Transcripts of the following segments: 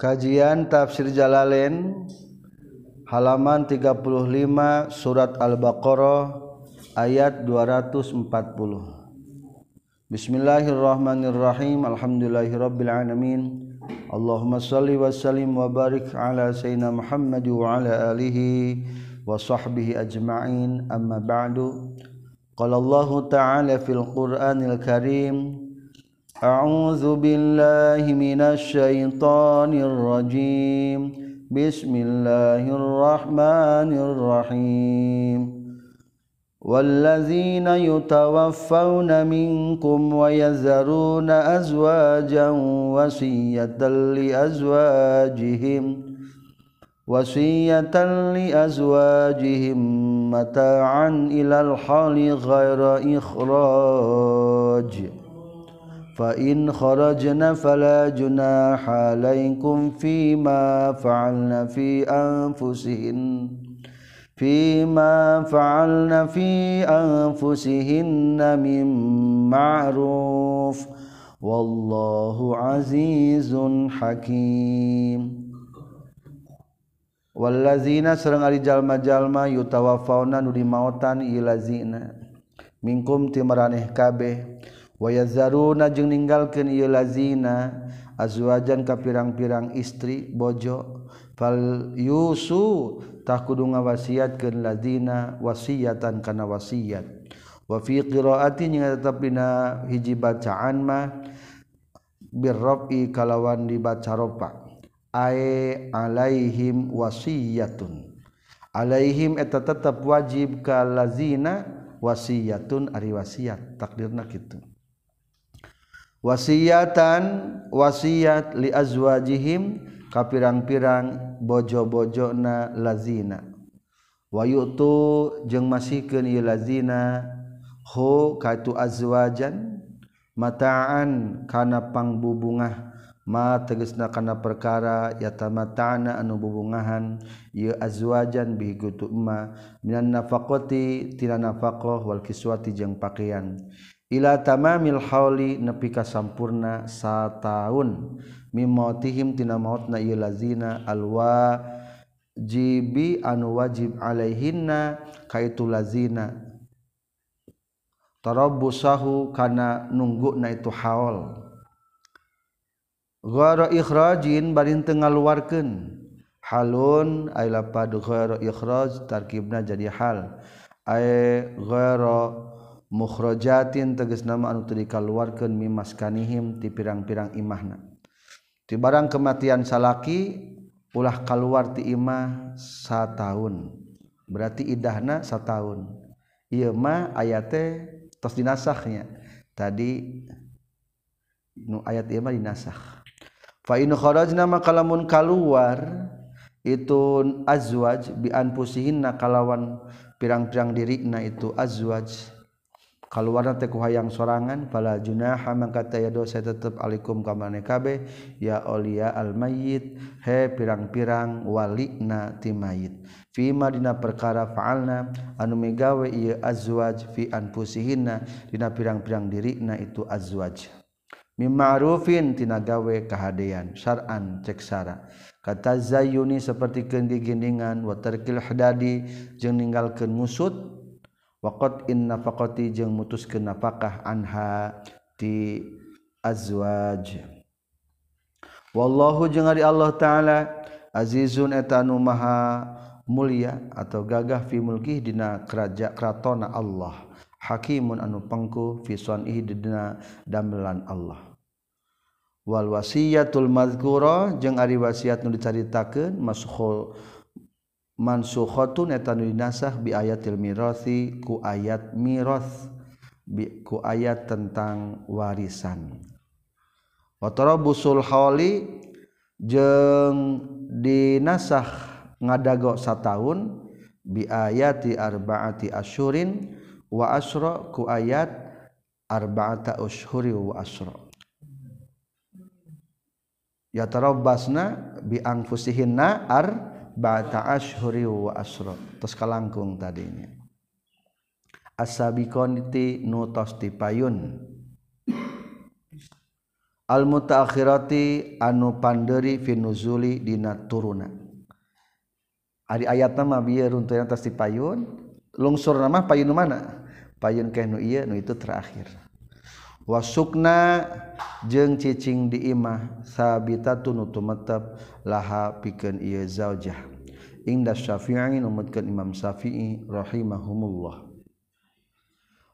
Kajian tafsir Jalalain halaman 35 surat Al-Baqarah ayat 240. Bismillahirrahmanirrahim. Alhamdulillahirabbil alamin. Allahumma shalli wa sallim wa barik ala sayyidina Muhammad wa ala alihi wa sahbihi ajma'in. Amma ba'du. Qala Allah ta'ala fil Qur'anil Karim أعوذ بالله من الشيطان الرجيم. بسم الله الرحمن الرحيم. والذين يتوفون منكم ويذرون أزواجا وصية لأزواجهم وصية لأزواجهم متاعا إلى الحال غير إخراج. فإن خرجنا فلا جناح عليكم فيما فعلن في أنفسهن فيما فعلن في أنفسهن من معروف. والله عزيز حكيم. والذين serang ari jalma-jalma yutawafauna nu dimautan ilazina minkum timaraneh kabeh wayazaruna jeung ninggalkeun ieu lazina azwajan ka pirang-pirang istri bojo. Fal yusu tah kudu ngawasiatkeun lazina wasiatan kana wasiat. Wa fi qiraati nya tetep dina hiji bacaan mah birrafi kalawan dibaca ropa. Ae alaihim wasiyatun. Alaihim eta tetep wajib ka lazina wasiyatun ari wasiat. Takdirna kitu. wasiatan wasiat li azwajihim ka pirang-pirang bojo-bojona lazina. Wayutu jeung masikeun ieu lazina ho katu azwajan mataan kana pangbubungah. Ma tegasna kana perkara yatamata'na anu bubungahan ieu azwajan bihi gutu emma minan nafaqati tina nafaqah wal kiswati jeung pakaian ila tamamil hauli nepi ka sampurna sataun mimmautihim tina mautna ieu lazina alwa jibi anu wajib alaihinna kaitu lazina. Tarabbusahu kana nungguna itu haul. Ghara ikhrajin barin teu ngaluarkeun. Halun ay lapad ghara ikhraj tarkibna jadi hal. Ay ghara mukhrojatin teges nama anu teu dikaluarkeun mimaskanihim ti pirang-pirang imahna. Ti barang kematian salaki ulah kaluar ti imah sataun. Berarti idahna sataun. Ieu mah aya teh tos dinasahnya. Tadi nu ayat ieu mah dinasah. Fa in kharajna maka lamun kaluar itu azwaj bi anfusihinna kalawan pirang-pirang dirina itu azwaj. keluar warna teku hayang sorangan pala junaha mangka taya dosa tetep alikum ka kabe kabeh. Ya aulia al mayyit he pirang-pirang walina ti mayit. Fi madina perkara fa'alna anu megawe ieu azwaj fi anfusihinna dina pirang-pirang dirina itu azwaj. Mima'rufin tina gawe kahadean syar'an cek sara kata zayuni seperti kegiginingan wa tarkil hadadi jeung ninggalkeun musud waqt in nafaqati jeung mutuskeun nafkah anha ti azwaj. Wallahu jeung ari Allah taala azizun eta anu maha mulia atau gagah fi mulkih dina keraja kratona Allah. Hakimun anu pangku fi sunihi dina damelan Allah. Wal wasiyatul madhkura jeung ari wasiat nu dicaritakeun maskhul mansukhotun eta nu dinasah bi ayatil mirathi ku ayat mirath bi ku ayat tentang warisan. Wa tarabusul hawli jeung dinasah ngadago sataun bi ayati arbaati asyurin wa asra ku ayat arbaata ushuri wa asra ya tarabbasna bi anfusihinna ar ba'da ashhuri wa asra. Terus kalangkung tadinya. Asabiqon ti nu tos tipayun almutaakhirati anu panderi finuzuli dina turuna. Ari ayat nama biar runtuh atas di payun lungsur nama payun mana? Payun kenu iya nu itu terakhir. Wasukna jeng cicing di imah sabitatun tumetep laha pikeun ieu zaujah inda syafi'i numutkeun Imam Syafi'i rahimahumullah.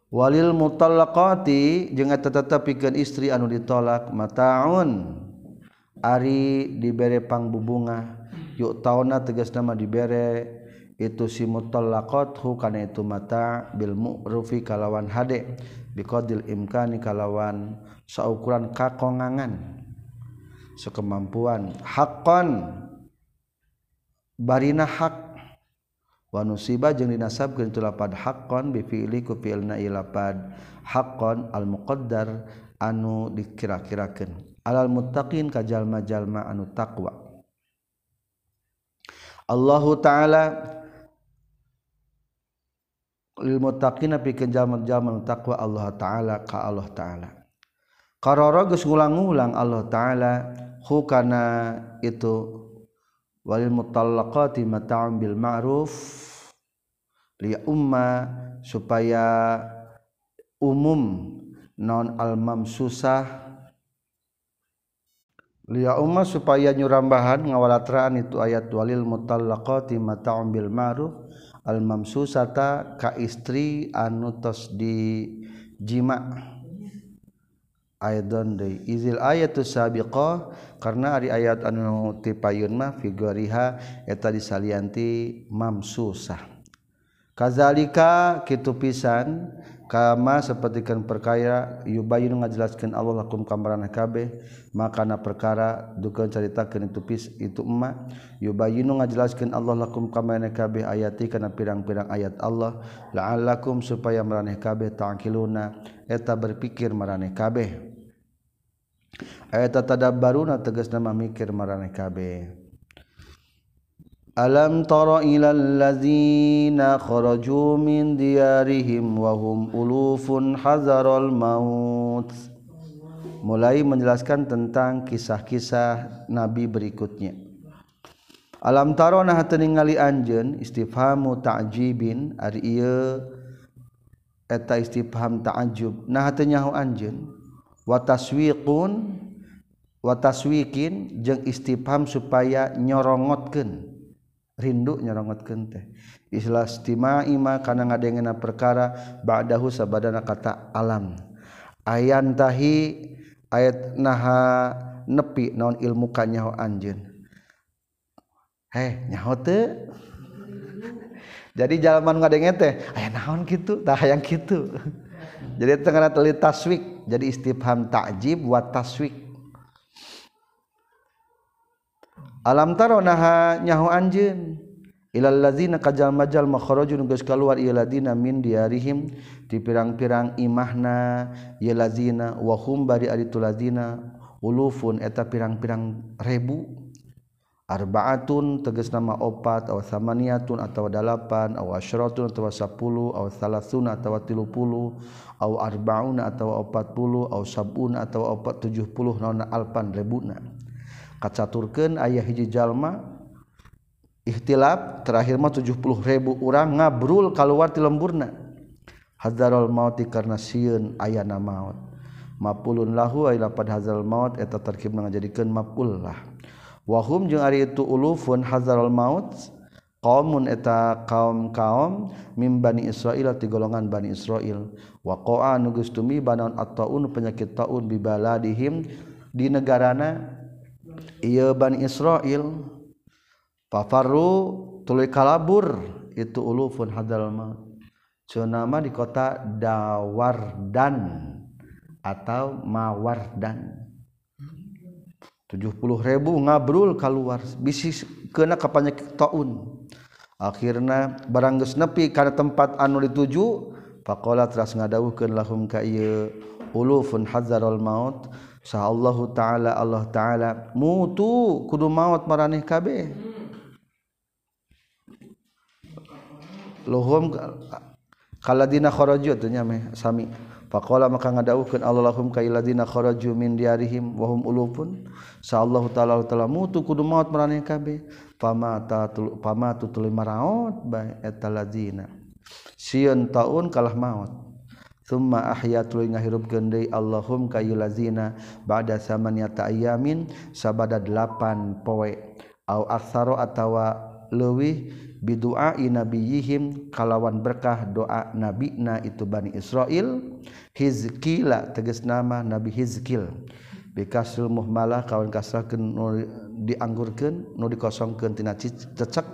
Walil mutallaqati jeung eta tetepikeun istri anu ditolak mataun. Ari dibere pangbubunga yuk tauna tegas nama dibere itu si mutallaqat hu kana itu mata bil mu'rufi kalawan hade biqadil imkani kalawan saukuran kakongangan. Sekemampuan hakon barina hak. Wa nusiba jeung dinasabkeun tu lapad haqqan bi fi'li ku fi'lna ilapad haqqan al muqaddar anu dikira-kirakeun. Alal muttaqin ka jalma-jalma anu taqwa. Allahu taala lil muttaqina pikeun jalma-jalma anu taqwa Allah taala ka Allah taala. Qarara geus ngulang-ulang Allah taala hu kana itu walil mutallaqati mata'un bil ma'ruf li umma supaya umum non al mamsusah. Lia umma supaya nyurambahan ngawalatraan itu ayat walil mutallaqati mata'un bil ma'ruf al mamsusata ka istri anu tos di jima izil ayat sabiqah karena ari ayat anu ti payun mah figuriha eta disalianti mamsusah. Kazalika kitu pisan kama sepertikan perkaya yubayun ngajelaskan Allah lakum kamaran kabeh makana perkara dukeun caritakeun itu pis itu emak. Yubayun ngajelaskan Allah lakum kamaran kabeh ayati kana pirang-pirang ayat Allah. La'allakum supaya maraneh kabeh taqiluna. Eta berpikir maraneh kabeh ayat tadabbaruna tegas nama mikir maraneh kabeh Alam tara ilal ladzina kharaju min diyarihim wa hum ulufun hazaral maut. Mulai menjelaskan tentang kisah-kisah nabi berikutnya. Alam tara nah teu ningali anjeun istifhamu ta'jibin ari ieu eta istifham ta'ajub. Nah teu nyaho anjeun wa taswiqun wa taswiqin jeung istifham supaya nyorongotkeun rindu nyerongotkeun teh. Istilah istimai ma kana ngadengena perkara ba'dahu sabadana kata alam. Ayantahi ayat naha nepi naon ilmu kanyaho anjeun. Heh nyaho teu. Jadi jalman ngadenge teh aya naon kitu tah hayang kitu. Jadi tengah teli taswik jadi istifham ta'jib wa taswik. alam taronaha nyahu anjeun. Ilal ladzina kajal majal makhrajun geus kaluar ieu ladina min diarihim ti pirang-pirang imahna ieu ladzina wa hum bari ari tu ladzina ulufun eta pirang-pirang rebu. Arbaatun tegas nama opat aw samaniatun atau dalapan aw asyaratun atau sepuluh aw salasuna atau tilu puluh aw arbauna atau opat puluh aw sabun atau opat tujuh puluh nona alpan rebuna. kacaturkeun ayah hiji jalma. Ikhtilaf terakhir mah 70 ribu orang ngabrul keluar ti lemburna. Hadarul mauti karena sieun ayana maut. Mapulun lahu ay pad hazal maut eta tarkib ngajadikeun mapul lah. Wahum jeung ari itu ulufun hazarul maut qaumun eta kaum-kaum mim bani Israil ti golongan bani Israil. Wa qa'a nugustumi banan at-taun penyakit taun bibaladihim di negarana ia Bani Israil. Pafaru tuluy kalabur. Itu ulufun hadal maut cenama di kota Dawardan atau Mawardan. 70 ribu ngabrul keluar bisnis kena kapannya tahun akhirnya barang geus nepi kana tempat anu dituju faqala teras ngadawuhkeun lahum ka ieu ulufun hadzarul maut. Allahu ta'ala Allah ta'ala. Mutu kudu maut mareh kabeh. Lohdinarojnya Sami. Faqala maka ngadawuhkeun Allahum ka iladina kharaju min diarihim wa hum ulufun sallallahu ta'ala ta'ala mutu kudu maut maraneh kabeh. Famata pamatu tuluy maraot bae eta ladina. Sieun taun kalah maut Summa ahya tuluy ngahirupkeun deui Allahum kayulazina ba'da samanyata ayamin sabada delapan poe. Au aksaro atawa leuwih bidu'a nabiyihim kalawan berkah doa nabina itu Bani Israil. Hizkila tegas nama Nabi Hizkil. Bikasul muhmalah kawan kasrahkeun dianggurkeun nu dikosongkeun tina cecek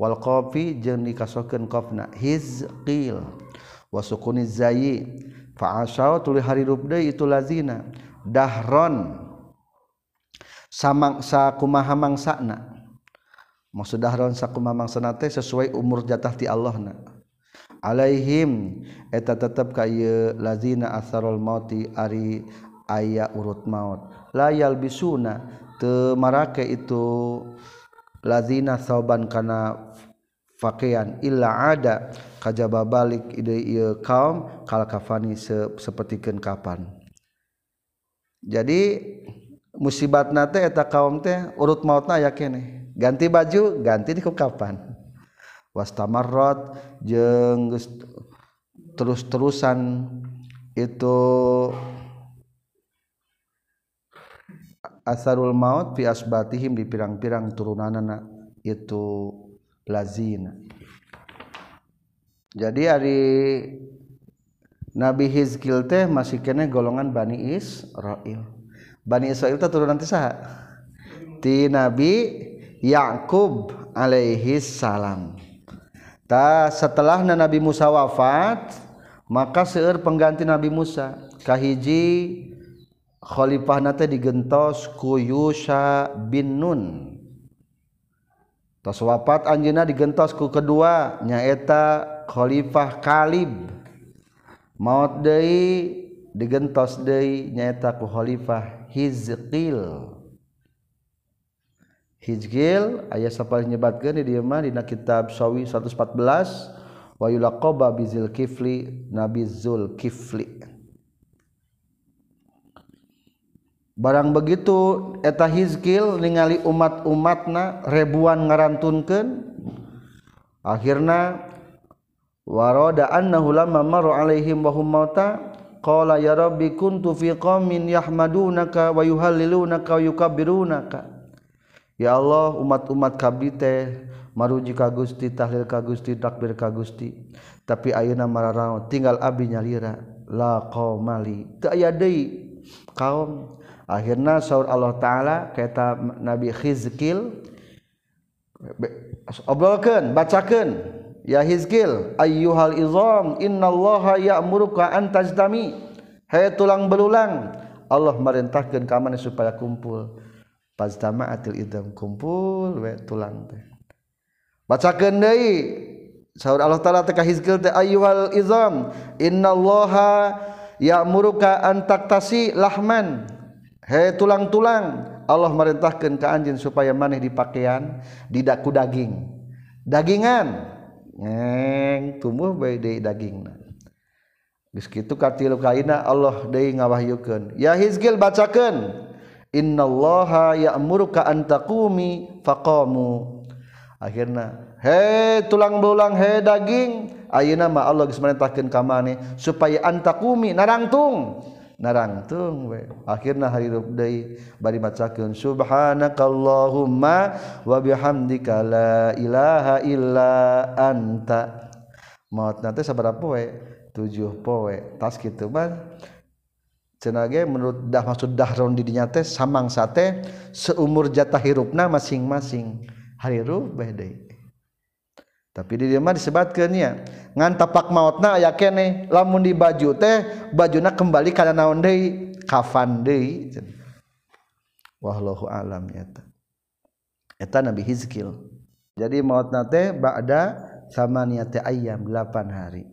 wal qafi jeung dikasohkeun qafna Hizqil wasukuni zayi. Fa'asau tuli hari rubde itu lazina dahron. Samangsa kumaha mangsana maksud dahron sakumaha mangsana teh sesuai umur jatah ti Allah na alaihim. Eta tetep kaya lazina asarul mauti ari aya urut maut. Layal bisuna temarake itu lazina sauban kana fakean illa ada kajaba balik ide ieu kaum kal kafani se, sapertikeun kapan. Jadi musibatna teh eta kaum teh urut mautna aya keneh ganti baju ganti di kapan. Wastamarrat jeung terus-terusan itu asarul maut fi asbatihim di pirang-pirang turunanana itu lazina jadi hari Nabi Hizkil teh masih kene golongan Bani Israel. Bani Israel teh turunan ti saha? Ti Nabi Yakub alaihissalam ta setelah Nabi Musa wafat maka seueur pengganti Nabi Musa. Kahiji khalifah nate digentos ku Yusha bin Nun tos wafat anjeuna digentos ku kedua nyaeta khalifah Kalib maut deui digentos deui nyaeta ku khalifah Hizqil. Hijgil ayat sapal nyebatkeun di dieu mah dina kitab Sawi 114 wa yulaqaba bizil kifli nabi zul kifli barang begitu eta Hizkil ningali umat-umatna ribuan ngarantunkeun akhirna warada annahu lamma maru alaihim wa hum mauta qala ya rabbi kuntu fi qaumin yahmadunaka wa yuhallilunaka wa yukabbirunaka. Ya Allah umat-umat kabdi teh maruji ka Gusti tahlil ka Gusti takbir ka Gusti. Tapi ayeuna mararaon tinggal abdi nyalira la qaumali teu aya deui kaum akhirnya saur Allah taala kata Nabi Khizkil obrolkeun bacakeun ya Hizkil ayyuhal izam innallaha ya'muruka an tajdami hai tulang belulang Allah merintahkeun ka mana supaya kumpul. Pastama atil idam kumpul we tulang teh. Bacakeun deui saur Allah taala teh ka Hizkil teh ayyuhal izam innallaha ya'muruka an taktasi lahman. he tulang-tulang. Allah merintahkan ke anjing supaya maneh dipakaian di daku daging. Dagingan. Ngeng tumbuh bae deui dagingna. Geus kitu katilu kaina Allah deui ngawahyukeun ya Hizkil bacakeun. Innallaha ya'muruka an taqumi faqamu. Akhirna he tulang belulang he daging. Ayeuna mah Allah geus merintahkeun ka maneh supaya antakumi narangtung. narangtung we. Akhirna harirup deui bari macakeun subhanakallahumma wa bihamdika la ilaha illa anta. Maotna teh sabaraha poe tujuh poe tas kitu mah cenage menurut dah maksud dahron di dinya teh samang sate seumur jatah hirupna masing-masing. Harirup bae deui tapi di dia mah disebutkeun nya ngan tapak mautna aya kene. Lamun di baju teh bajuna kembali kana naon deui kafan deui wallahu alam eta eta nabi hizkil. Jadi mautna teh ba'da samaniyati ayyam 8 hari.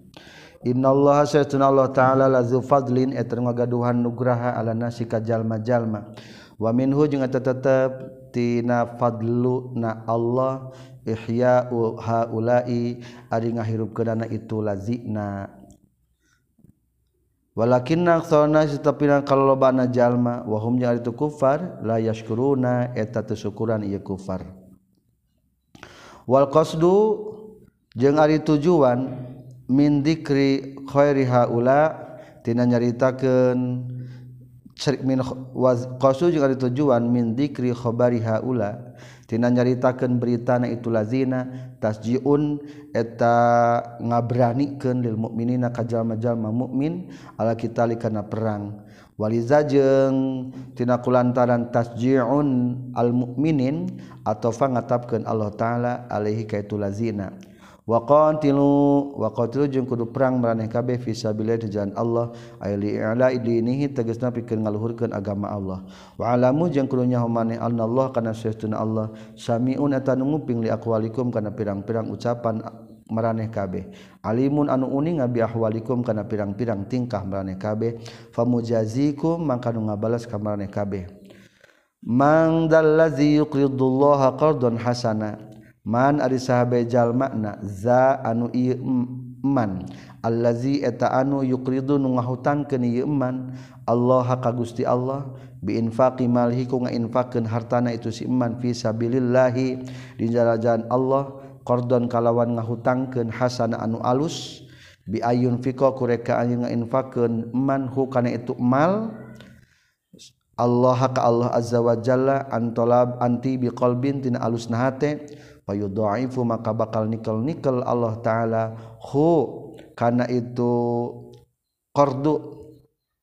Innallaha saytuna Allah ta'ala lazu fadlin eta ngagaduhan nugraha ala nasi ka jalma-jalma. Wa minhu jeung eta tetep tina fadlu na Allah ihya haulai ari ngahirup kedana itu lazina. Walakin naksona tetapi kalau jalma wahumnya ari tu kufar la yashkuruna eta tu syukuran kufar. Wal qasdu jeung ari tujuan min dikri khairi haula tina nyaritakeun tujuan mindikri khobari haulatina nyaritakan berita na itu lazina tasjiun eta ngabranikan lil mukminina kajjal-majallma mukmin ala kita karena perang Walizajengtina kulantaran tasjiun al mukminin atau fangatapkan Allah ta'ala alaihi kaitu lazina. waqatilu waqatilu jeung kudu perang maraneh kabeh fi sabilillah di jalan Allah. Aili i'la dinihi tegasna pikeun ngaluhurkeun agama Allah. Wa alamu jeung kudu nyaho maneh Allah kana sesuna Allah. Samiun eta nunguping li aqwalikum kana pirang-pirang ucapan meraneh kabeh. Alimun anu uning ngabiahwalikum kana pirang-pirang tingkah meraneh kabeh. Famujazikum mangka nu ngabalas ka meraneh kabeh. Mang dallazi yuqridullaha qardan hasana. man ari jalma makna za anu iman allazi eta anu yukridu nu ngahutangkeun keni iman Allah ka Gusti Allah biinfaqi malhi ku ngainfaqkeun hartana itu si iman fi sabilillah di jalan Allah qardon kalawan ngahutangkeun hasana anu alus bi ayun fiqa kureka anjeun ngainfaqkeun man hu kana itu mal Allah ka Allah azza wa jalla antolab anti biqalbin tina alus nahate fayudha'ifu maka bakal nikel-nikel Allah taala. Hu kana itu qardu.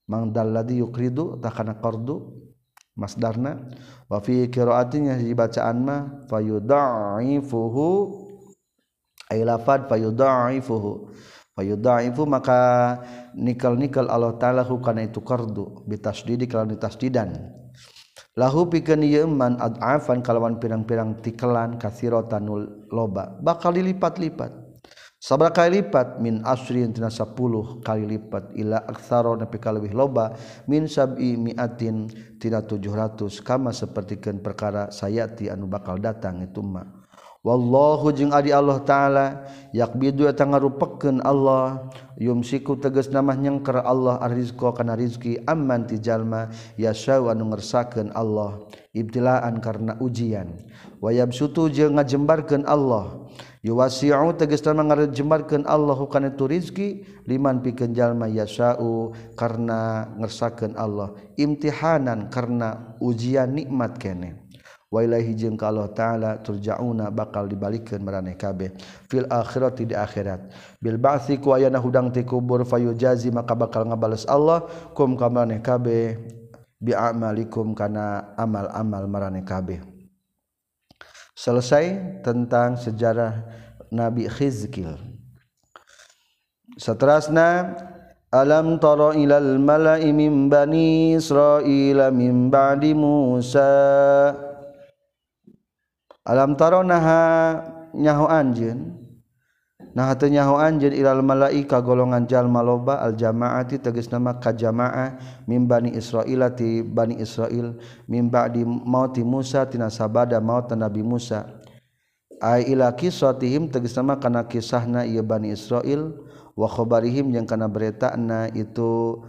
Mang dalladhi yuqridu ta kana qardu masdarna. Wa fi qira'atinya di bacaan mah fayudha'ifuhu. Ay lafad fayudha'ifuhu. Fayudha'ifu maka nikel-nikel Allah taala hu kana itu qardu. Bitasdidi kalau ditasdidan lahu pikeun ieu man ad'afan kalawan pirang-pirang tikelan katsiratan loba bakal dilipat-lipat. Sabra kali lipat min asrin tina 10 kali lipat ila aksaro nepi ka loba min sab'i miatin tina 700 kama sapertikeun perkara sayati anu bakal datang itu mah. wallahu jeung adi Allah taala yakbidu eta ngarupeken Allah yumsiku tegas nama nyengker Allah arrizqa kana rizki amman ti jalma yasha wa ngersakeun Allah ibtilaan karena ujian. Wayabsutu jeung ngajembarkeun Allah yuwasi'u tegas nama ngajembarkeun Allah kana itu rizki liman pikeun jalma yasha'u karena ngersakeun Allah imtihanan karena ujian nikmat keneh wailahi jeung ka Allah taala turjauna bakal dibalikeun maraneh kabeh. Fil akhirat di akhirat. Bil ba'si ku ayana hudang ti kubur fayujazi maka bakal ngabales Allah kum ka maraneh kabeh. Bi amalikum kana amal-amal maraneh kabeh. Selesai tentang sejarah Nabi Khizkil. Seterusnya Alam tara ilal mala'i min bani Israila min ba'di Musa alamtaro naha nyahu anjeun? Nah teu nyahu anjeun ilal malaika golongan jalma loba al jamaati tegas nama ka jamaah mim bani Israil ti bani Israil mim ba'di mauti Musa tina sabada maut Nabi Musa. Ai ila kisatihim tegas nama kana kisahna ieu bani Israil wa khabarihim yang kana beritana itu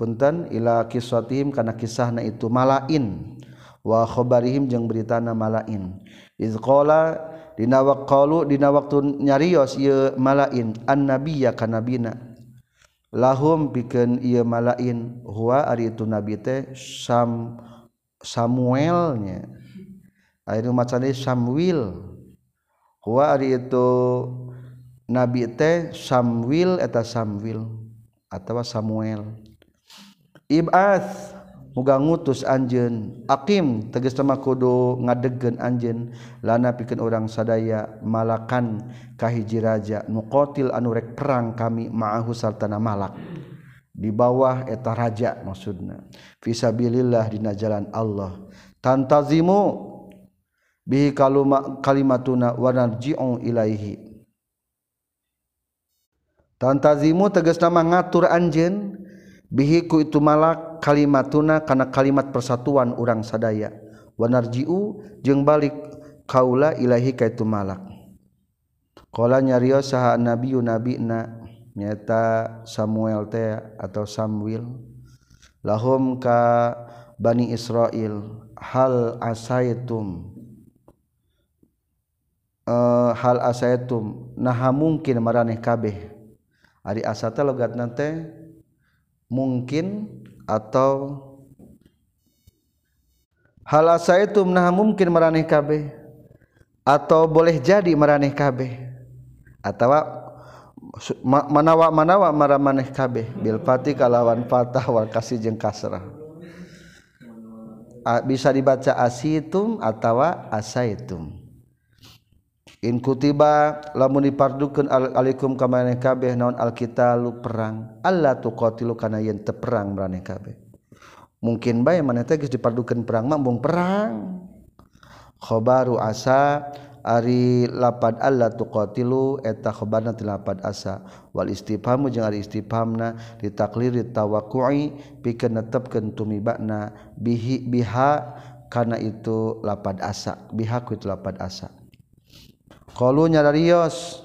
punten ila kisatihim kana kisahna itu malain wakhobarihim jeung beritana malain iz qala dina waqalu dina waktu nyarios ieu malain an nabiyya kanabina lahum pikeun ieu malain huwa ari itu nabi teh sam Samuelnya. Ayeuna maca Samuel huwa ari itu nabi teh Samuel eta Samuel atawa Samuel. Ibas muga ngutus Anjen Akim teges sama kodo ngadegen Anjen lana piken orang sadaya malakan kahiji raja nukotil anurek perang kami ma'ahu sartana malak. Di bawah eta raja maksudna. Fisabilillah dina jalan Allah. Tantazimu bihi kaluma kalimatuna wa narji'u ilaihi. Tantazimu tegas nama ngatur anjen bihiku itu malak kalimatuna kana kalimat persatuan urang sadaya. Wanarjiu jeung balik kaula ilahi ka itu malak. Qala nyarios saha nabiyyu nabina nyata Samuel teh atau Samuel lahum ka Bani Israel hal asaitum? Uh, hal asaitum? Nah mungkin maraneh kabeh. Ari asata logat nante mungkin atau hal asa itu nah mungkin meraneh kabeh atau boleh jadi meraneh kabeh. Atau manawa manawa maramaneh kabeh. Bil fatih kalawan fatah wal kasih jeung kasrah. Bisa dibaca asitum atau asaitum in kutiba lamun dipardukeun alaikum ka maneh kabeh naon alkitalu perang. Allah tuqatilu kana yen teu perang maneh kabeh. Mungkin bae maneh teh geus dipardukeun perang mah perang. Khobaru asa Ari lapad Allah tuqatilu eta khobarna ti lapad asa. Wal istifhamu jeung ari istifhamna ditakliri tawakkui pikeun netepkeun tumibana bihi biha kana itu lapad asa. Biha ku itu lapad asa qalu nyararios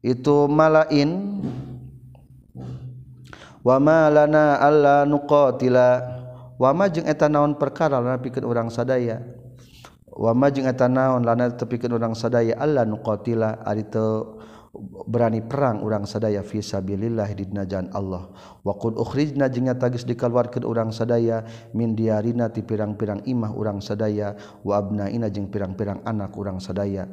itu malain wa ma lana alla nuqatila. Wa ma jeung eta naon perkara lana pikeun urang sadaya? Wama jeung eta naon lana tepikeun urang sadaya? Allah nuqatila ari teu berani perang urang sadaya fi sabilillah di jalan Allah. Wa qad ukhrijna jeung geus dikaluarkeun urang sadaya min diarina ti pirang-pirang imah urang sadaya wa abnaina jeung pirang-pirang anak urang sadaya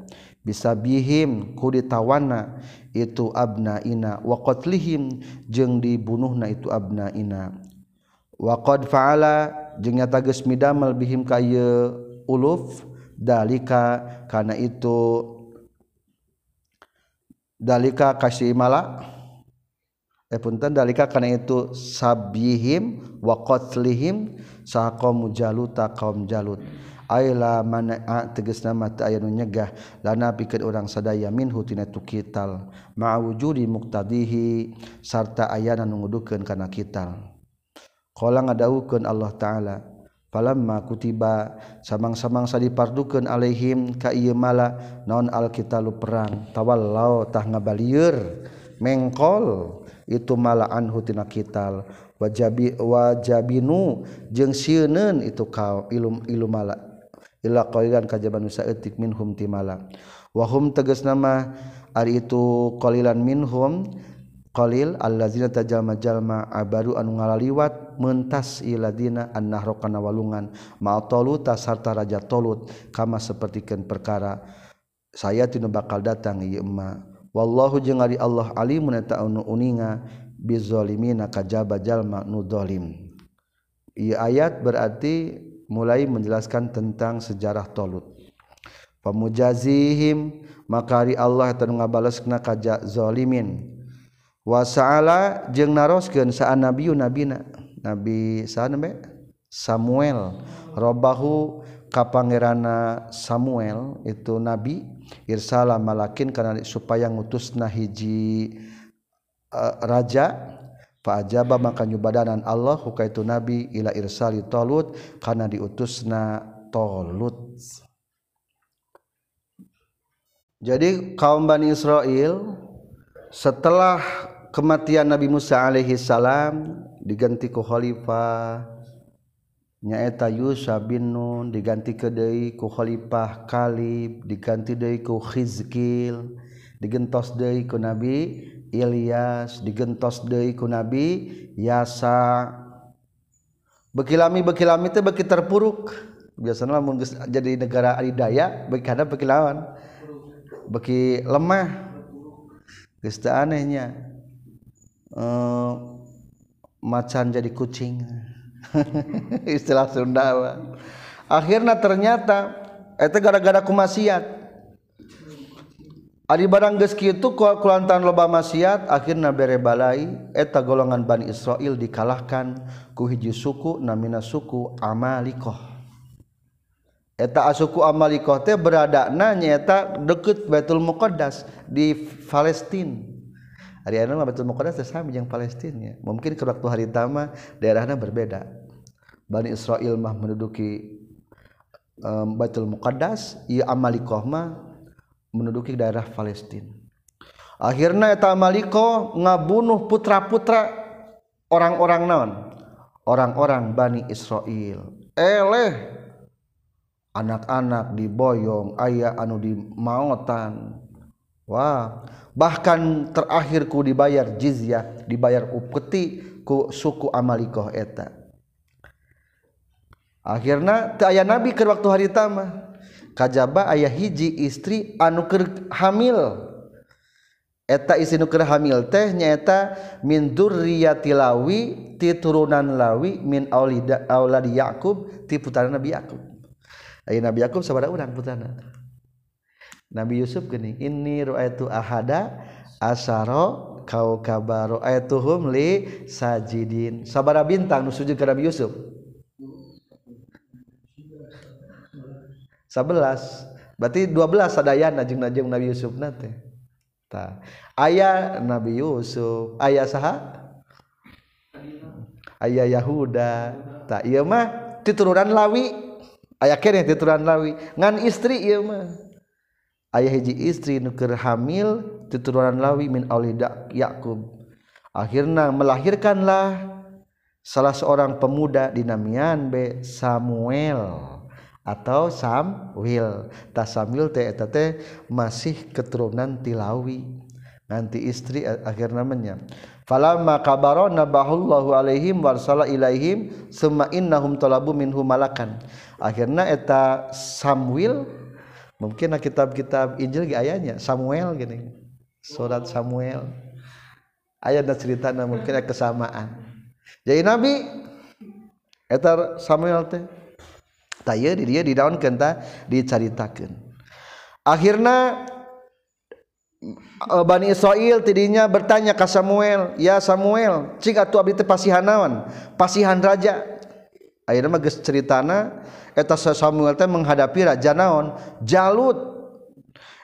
bisa bihim ku ditawana itu abnaina. Wa qatlihim jeung dibunuhna itu abnaina. Wa qad fa'ala jeung nyata geus midamel bihim ka uluf dalika kana itu dalika kasih mala eh punten dalika kana itu sabihim wa qatlihim saha qaum jaluta qaum jalut. aila mana ah, tegas nama aya nu nyegah. Lana pikeun urang sadaya minhu tina tu kital. Ma'awujudi muqtadihi sarta ayana nu ngudukeun kana kital. Qala ngadawukeun Allah taala falamma kutiba samang-samangsa dipardukeun alaihim ka ieu mala naon alkitalu perang? Tawallau tah ngabalieur. Mengkol itu mala anhu tina kital. Wajabi wajabinu jeung sieuneun itu kau ilum ilum mala. illa qalilan kajaban saeutik minhum timala wahum tegas nama ari itu qalilan minhum qalil allazina tajalma jalma abaru anu ngalaliwat mentas iladina annahra kana walungan ma talut sarta raja tolut kama sapertikeun perkara. Saya tinu bakal datang ieu emma. Wallahu jeung ari Allah alimun eta anu uninga bizalimina kajaba jalma nu zalim ieu ayat berarti mulai menjelaskan tentang sejarah Tolut. Pemujazihim makari Allah ter ngabalesna kajak zolimin wasaala jeung naroskeun saan nabiu nabina nabi sanembe Samuel. Robahu ka pangerana Samuel itu nabi irsala malakin kana supaya ngutusna hiji uh, raja ajaba maka nyubadanan Allah huka itu nabi ila irsali tolut karena diutusna tolut jadi kaum Bani Israel setelah kematian Nabi Musa alaihissalam diganti ku Khalifah nyaeta Yusa bin Nun diganti ke deui ku Khalifah Kalib diganti deui ku Khizkil digentos deui ku Nabi Ilyas digentos deui ku Nabi Yasa. Bekilami bekilami teh beki terpuruk. Biasanya lamun jadi negara adidaya beki ada beki lawan. Beki lemah. Geus anehnya. Eh, macan jadi kucing. Istilah Sunda akhirnya ternyata itu gara-gara kumasiat Ari barang geski itu kulantan loba maksiat akhirnya bere balai eta golongan Bani Israel dikalahkan ku hiji suku namina suku Amalikoh. Eta asuku Amalikoh teh berada nyeta deket Betul Muqaddas di Palestina. Ari anu mah Betul Muqaddas teh sami jeung Palestina. Mungkin ke waktu hari tama daerahna berbeda. Bani Israel mah menduduki um, Baitul Muqaddas, ieu Amalikoh mah menduduki daerah Palestina. akhirnya eta Maliko ngabunuh putra-putra orang-orang naon? Orang-orang Bani Israel. Eleh. Anak-anak diboyong ayah anu di mautan Wah. Bahkan terakhirku dibayar jizyah dibayar upeti ku suku Amalikoh eta. Akhirnya aya nabi ke waktu hari tama kajaba ayah hiji istri anuker hamil. Eta isi nuker hamil teh nyaeta min durriyati lawi ti turunan lawi min aulida auladi Yakub ti putana Nabi Yakub ayeuna Nabi Yakub sabaraha urang putana. Nabi Yusuf gini inni ru'aitu ahada asaro kau kabaru ayatuhum li sajidin. Sabara bintang nu sujud ka Nabi Yusuf. 11 berarti 12 sadaya najjeng najjeng Nabi Yusuf nate ta. Ayah Nabi Yusuf. Ayah saha? Ayah Yahuda. Ta iya mah titurunan Lawi. Ayah kene titurunan Lawi. Ngan istri iya mah. Ayah hiji istri nuker hamil titurunan Lawi min aulida Yakub. Akhirnya melahirkanlah salah seorang pemuda di Namian B Samuel. Atau Samwil tas sambil teh teh masih keturunan tilawi. Nanti istri akhir namanya. Falamma kabarona bahullahu alaihim warsala ilaihim summa innahum talabu minhu malakan. Akhirnya eta Samwil mungkin kitab-kitab Injil ge ayanya Samuel gini. Surat Samuel. Ayat dan cerita mungkin kesamaan. Jadi nabi eta Samuel teh tay dia didaun kenta dicaritakan akhirnya eh, Bani Israel tidinya bertanya ke Samuel ya Samuel cik atuh abdi teh pasihanawan pasihan raja. Akhirnya mah geus ceritana eta Samuel teh menghadapi raja naon? Jalut.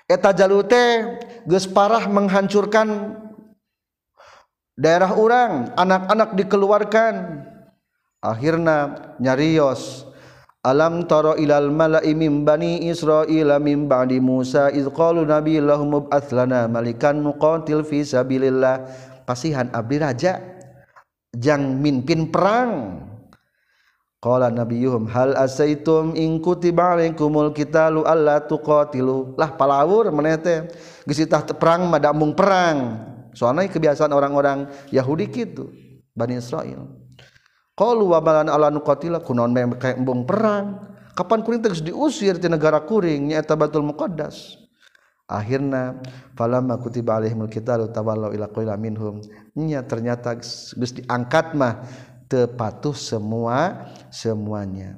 Eta Jalut teh geus parah menghancurkan daerah orang anak-anak dikeluarkan. Akhirnya nyarios. Alam taro ilal mala'i min bani Israila min ba'di Musa iz qalu nabi lahum mub'ats lana malikan nuqatil fi sabilillah. Pasihan abdi raja jang mimpin perang. Qala nabiyuhum hal asaitum in kutiba alaikumul qitalu alla tuqatilu? Lah palawur maneh teh. Geus perang mah mung perang. Soalnya kebiasaan orang-orang Yahudi gitu Bani Kalau wabalan ala nukatila kunaon kayak embung perang. Kapan kuring terus diusir di negara kuring? Nyata batul muqaddas. Akhirnya falamma kutiba alaihimul qitalu tawallau ila qaila minhum. Nya ternyata geus diangkat mah tepatuh semua semuanya.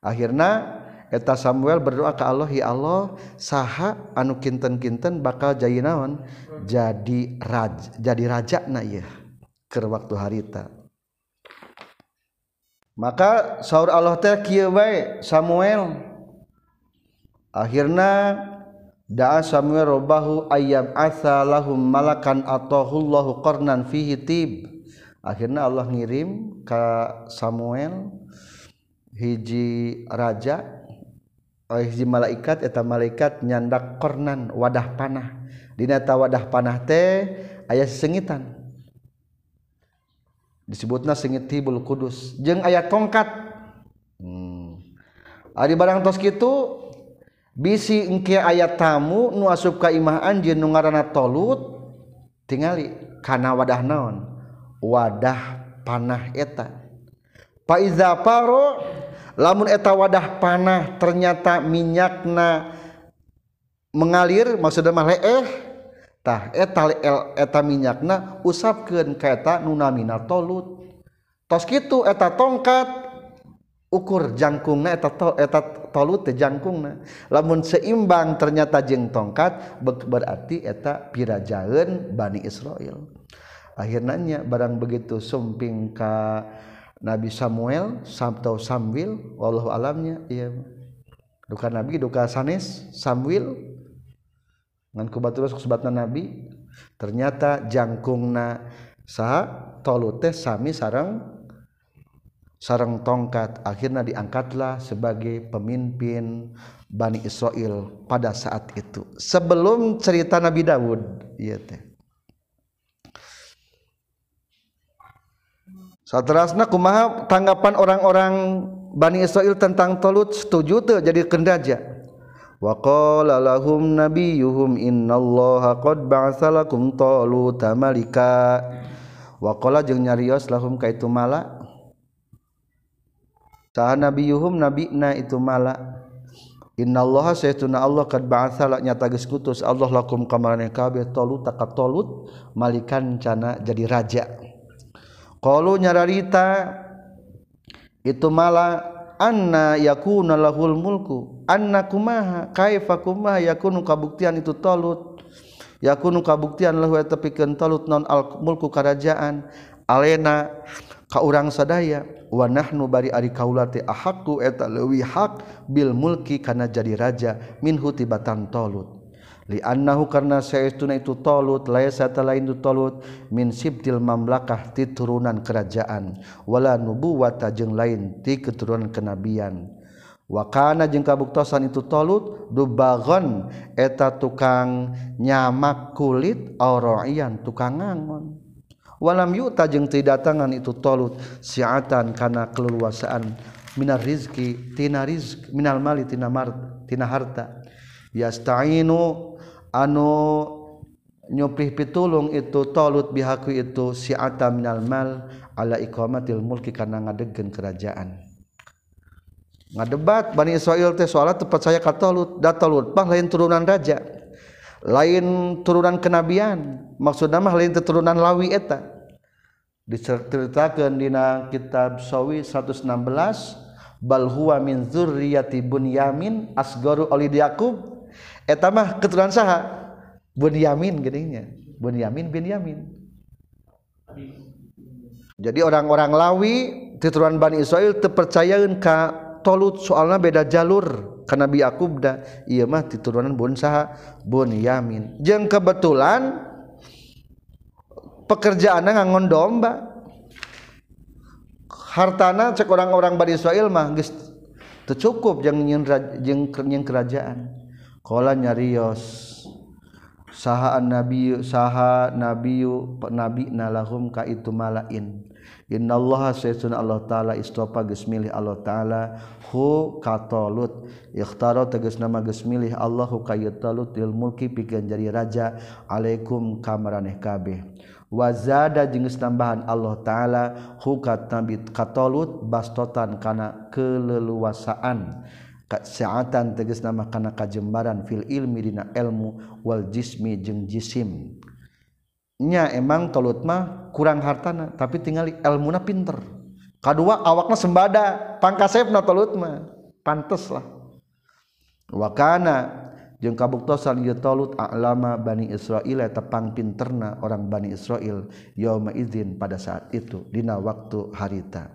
Akhirnya eta Samuel berdoa ke Allah ya Allah saha anu kinten-kinten bakal jadi naon? Jadi raja jadi raja na ieu keur waktu harita maka sahur Allah teh kieu bae Samuel. Akhirna da'a Samuel robahu ayyab asa lahum malakan atahullahu qarnan fihi tib. Akhirna Allah ngirim ka Samuel hiji raja eh, hiji malaikat eta malaikat nyandak kornan wadah panah. Dina wadah panah teh aya sengitan disebutnya sengit tibul kudus jeng ayat tongkat. Hmm. Ari barang tos gitu bisi engke ayat tamu nu asup ka imah anjeun nu ngaranna tolut tingali kana wadah naon? Wadah panah eta. Fa iza paro lamun eta wadah panah ternyata minyakna mengalir maksudnya mah leeh eta minyakna usapkeun kaeta nu namina tolut. Tos kitu eta tongkat. Ukur jangkungna eta to, eta tolut teh jangkungna. Lamun seimbang ternyata jeung tongkat berarti eta pirajaeun Bani Israel. Akhirnya barang begitu sumping ka Nabi Samuel sabtau Samwil wallahu alamnya iya duka Nabi duka sanes Samwil. ngan kubatulah sebatna nabi ternyata jangkungna sa tolu teh sami sarang sarang tongkat. Akhirnya diangkatlah sebagai pemimpin Bani Israel pada saat itu. Sebelum cerita Nabi Dawud iya teh. Satrasna kumaha tanggapan orang-orang Bani Israel tentang Tolut? Setuju tuh jadi kendaja? Qala lahum nabiyuhum innallaha qad ba'atsa lakum taluta malika wa qala jeung nyarios lahum ka itu mala saha nabiyuhum nabina itu mala Innallaha saytuna Allah kad ba'atsa nyata geus kutus Allah lakum kamarane kabeh talut takat malikan cana jadi raja qalu nyararita itu mala anna yakuna lahul mulku. Anna kumaha? Kaifa kumaha? Yakunu kabuktian itu talut yakunu kabuktian lahu eta pikeun talut non al mulku karajaan. Alena ka urang sadaya wa nahnu bari ari kaula teh ahaqqu eta leuwih hak bil mulki kana jadi raja. Minhu tibatan talut liannahu karna saestuna itu talut laisa lain itu talut min sibtil mamlakah ti turunan kerajaan. Wala nubuwata jeung lain ti keturunan kenabian. Wa kana jeung kabuktosan itu talut dubagon eta tukang nyamak kulit auraian tukang ngangon. Walam yuta jeung teu datangan itu talut siatan kana keleluasaan minar rizki tina rizq minal mali tina mart tina harta. Yastainu anu nyuplih pitulung itu tolut bihaku itu siata minal mal ala iqamatil mulki kana ngadegkeun kerajaan. Ngadebat Bani Israel teh soalnya tepat saya ka tolut da tolut bah lain turunan raja lain turunan kenabian maksud nama lain turunan lawi eta. Diceritakan dina kitab sawi 116 bal huwa min zurriyati bunyamin asgaru olid yaqub. Mah keturunan saha. Bunyamin gedenya. Bunyamin bin Yamin. Jadi orang-orang lawi keturunan Bani Israel terpercayain ka tolut. Soalnya beda jalur. Karena Nabi Yakub da iya mah keturunan bun saha Bunyamin jeung kebetulan pekerjaan ngangon domba. Hartana cek orang-orang Bani Israel mah geus cukup jeung jeung kerajaan Kala nyarios sahaan nabiyu saha nabiyu nabi nalahum ka itu malain. Innallaha sayyidun Allah taala istopa geus milih Allah taala hu katalut ikhtaro tegas nama geus milih Allah hu kayatalut lil mulki pikeun jadi raja. Alaikum kamaraneh kabeh. Wazada jengis tambahan Allah taala hu katabit katalut bastotan kana keleluasaan. saatan teges nama karena kajembaran fil ilmi dina ilmu wal jismi jeung jisimnya emang tolut mah kurang hartana tapi tinggal ilmuna pinter. Kedua awakna sembada pangkasepna tolut mah pantes lah. Wakana jeung kabuktosan ieu Talut a'lama Bani Israil tepang pinterna orang Bani Israil yauma idzin pada saat itu dina waktu harita.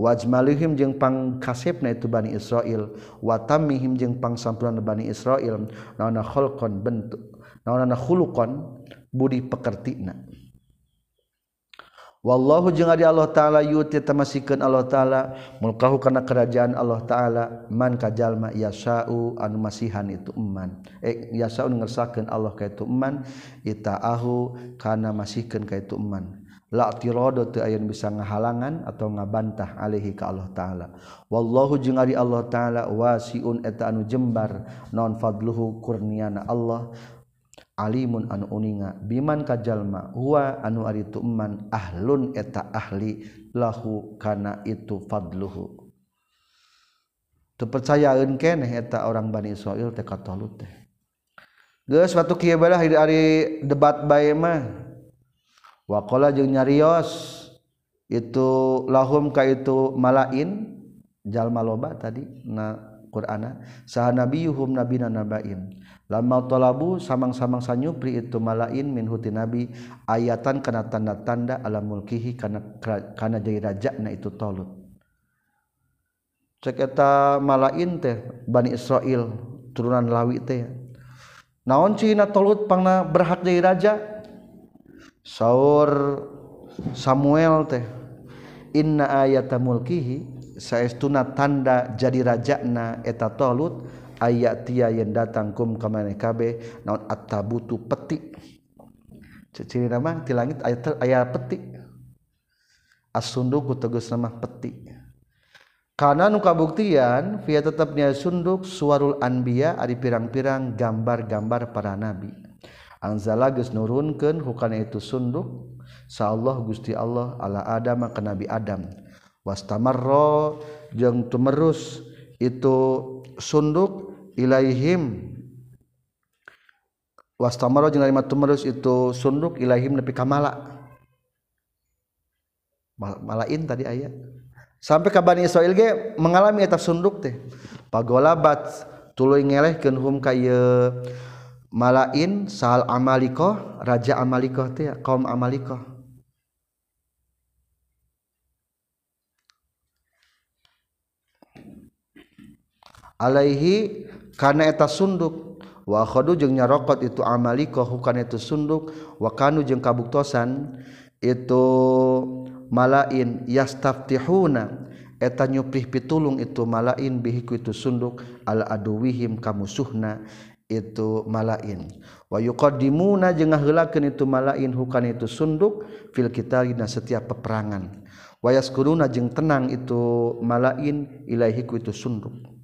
Wajmalihim jeung pangkasepna itu Bani Israil wa tamihim jeung pangsampuran Bani Israil naona khalqan bentuk naona khuluqan budi pekertina. Wallahu jeung ari Allah taala yuti tamasikeun Allah taala mulkahu kana kerajaan Allah taala man kajalma yasau anu masihan itu eman. Eh yasau ngersakeun Allah ka itu eman itaahu kana masihkeun ka itu eman. La tirada teu aya bisa ngahalangan atau ngabantah alaihi ka Allah taala. Wallahu jeung Allah taala wasiun eta anu jembar non fadluhu kurniana Allah. alimun anu uninga biman kajallma wa anu ari tuman ahlun eta ahli lahu kana itu fadluhu. Tepercayaeun keneh eta orang Bani Israil teka teh. Geus suatu kieu hari ari debat bae mah. Waqala jeung nyarios itu lahum ka itu malain jalma loba tadi na Qur'ana saha nabiyuhum nabina nabain. lama tolabu samang-samang sanyupri itu malain min huti nabi ayatan kana tanda-tanda ala mulkihi kana kana jadi raja na itu tolut. Cek eta malain teh bani Israel turunan Lawi teh. Naon cina tolut pangna berhak jadi raja? Saur Samuel teh inna ayata mulkihi saestuna tanda jadi rajana eta tolut ayat ti yang datang kum kekabeh naon butuh petik. Ciri nama di langit aya aya petik. As-sunduk tegas nama peti karena nu kabuktian via tetapnya sunduk suarul anbiya ari pirang-pirang gambar-gambar para nabi. Anzala geus nurunkeun hukana itu sunduk sa Allah Gusti Allah ala Adam ke Nabi Adam. Wastamarra jeung tumerus itu sunduk ilaihim. Wastamara jeung lima tumerus itu sunduk ilaihim nepi ka mala. Malain tadi ayat sampai ka Bani Israil ge mengalami eta sunduk teh. Pagolabat tuluy ngelehkeun hum kaya malain sal amalikoh raja amalikoh teh kaum amalikoh. Alaihi kana eta sunduk. Wa khadu jeung nyarokot itu amalikoh hukana itu sunduk. Wa kanu jeung kabuktosan itu malain yastaftihuna. Eta nyuprih pitulung itu malain bihiku itu sunduk. Ala aduwihim kamusuhna itu malain. Wa yuqaddimuna jeung ngaheulakeun itu malain hukan itu sunduk. Fil kitalina setiap peperangan. Wa yaskuruna jeung tenang itu malain ilaihi ku itu sunduk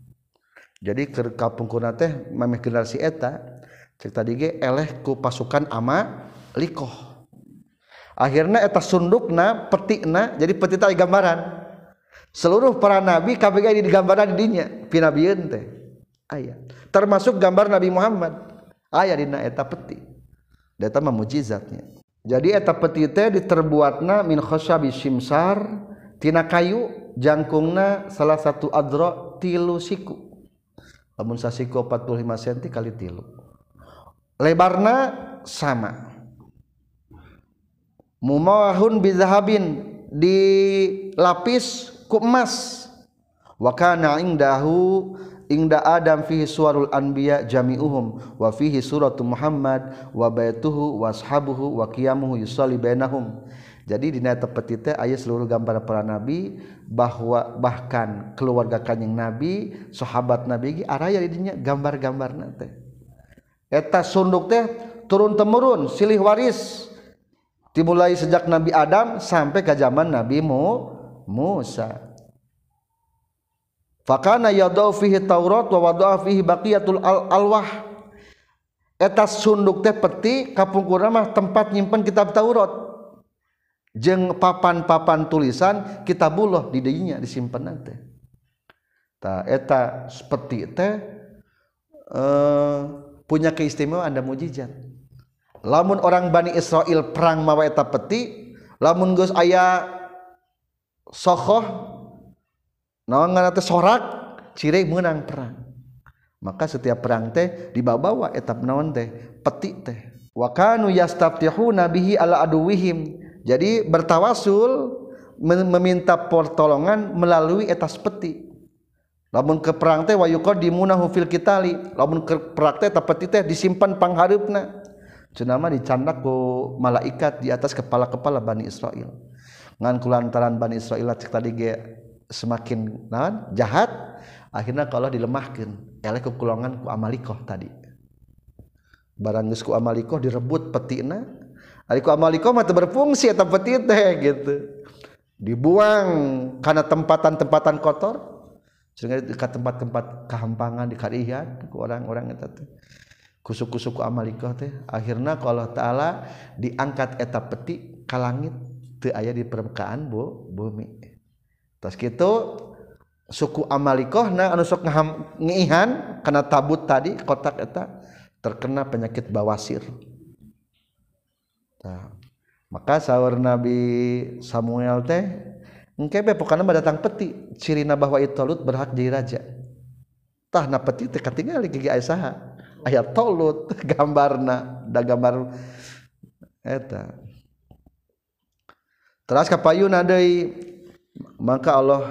jadi ke kapungkurna teh mameh generasi eta cek tadi ge eleh ku pasukan ama likoh. Akhirnya eta sundukna petikna jadi peti tadi gambaran. Seluruh para nabi KPG di gambaran dinya pinabieun teh. Aya. Termasuk gambar Nabi Muhammad. Aya dina eta peti. Eta mah mujizatnya. Jadi eta peti teh diterbuatna min khasyabi simsar tina kayu jangkungna salah satu adro tilu siku lamun sasiko 45 cm kali tilu. Lebarna sama. Mumawahun bizahabin dilapis ku emas. Wa kana indahu ingda adam fihi suwarul anbiya jami'uhum wa fihi suratu muhammad wa baituhu wa ashabuhu wa qiyamuhu yusalli bainahum. Jadi di neta teh aya seluruh gambar para nabi bahwa bahkan keluarga kanjing nabi sahabat nabi araya dinya gambar-gambar teh eta sunduk teh turun temurun silih waris dimulai sejak Nabi Adam sampai ke zaman Nabi Mu Musa. Fakana yadau fihi Taurat wa wada'a fihi baqiyatul al alwah. Eta sunduk teh peti kapungkurna mah tempat nyimpen kitab Taurat. jeng papan-papan tulisan kitabullah di dinya disimpan nanti ta eta seperti teh eh, punya keistimewaan ada mujizat. Lamun orang Bani Israel perang mawa eta peti lamun Gus aya sokoh naon teh sorak ciri menang perang. Maka setiap perang teh dibawa etap naon teh peti teh. Wa kanu yastaftihuna nabihi ala aduwihim. Jadi bertawasul meminta pertolongan melalui etas peti. Lamun ke perang teh wa yuqaddimunahu fil kitali lamun ke perang teh peti teh disimpan panghareupna cenama dicandak ku malaikat di atas kepala-kepala Bani Israel. Ngan kulantaran Bani Israel cek tadi ge semakin nahan jahat akhirnya kalau dilemahkan elek ku kulongan ku amalikoh tadi. Barang ku amalikoh direbut petina ari ku amalikoh mah berfungsi eta peti teh gitu. Dibuang karena tempatan-tempatan kotor. Sehingga di tempat-tempat kehampangan di karihan ku orang-orang eta teh. Suku-suku Amerika teh. Akhirnya kalau ta'ala diangkat eta peti ke langit teu aya di permukaan bu bumi. Terus gitu suku Amalikoh nah anu sok ngihan karena tabut tadi kotak eta terkena penyakit bawasir nah, maka sahur Nabi Samuel teh engke be pokoknya datang peti. Cirina bahwa itolut berhak jadi raja. Tah na peti teh katingali gigi Aisyah ayat tolut gambarna da gambar eta. Terus kapayuna deui maka Allah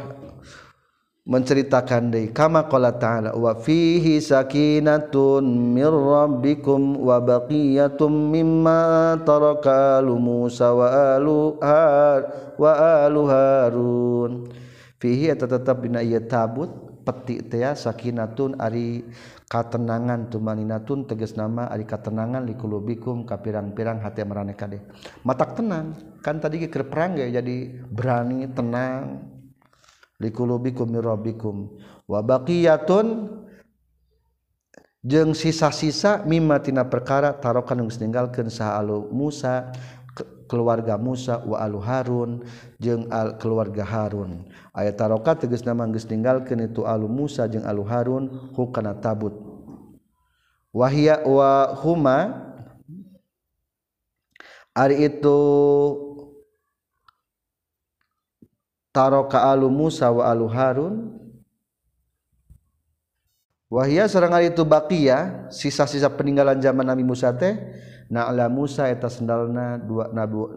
menceritakan dari kama qala ta'ala wa fihi sakinatun mir rabbikum wa baqiyatum mimma taraka alu Musa wa alu har wa alu Harun. Fihi eta tetap dina ieu tabut peti teh sakinatun ari katenangan tumaninatun tegas nama ari katenangan likulubikum ka pirang-pirang hate maraneh kadeh matak tenang kan tadi keur perang ge jadi berani tenang. likulubikum mirabikum wa baqiyatun jeung sisa-sisa mimma tina perkara tarokan geus ninggalkeun saha alu Musa keluarga Musa wa alu Harun jeung al keluarga Harun. Aya taroka tegas nama geus ninggalkeun itu alu Musa jeung alu Harun hukana tabut. Wahia wa huma ari itu taroka alu Musa wa alu Harun. Wahia sareng ari itu baqiyah sisa-sisa peninggalan zaman Nabi Musa teh na'la Musa eta sendalna dua nabi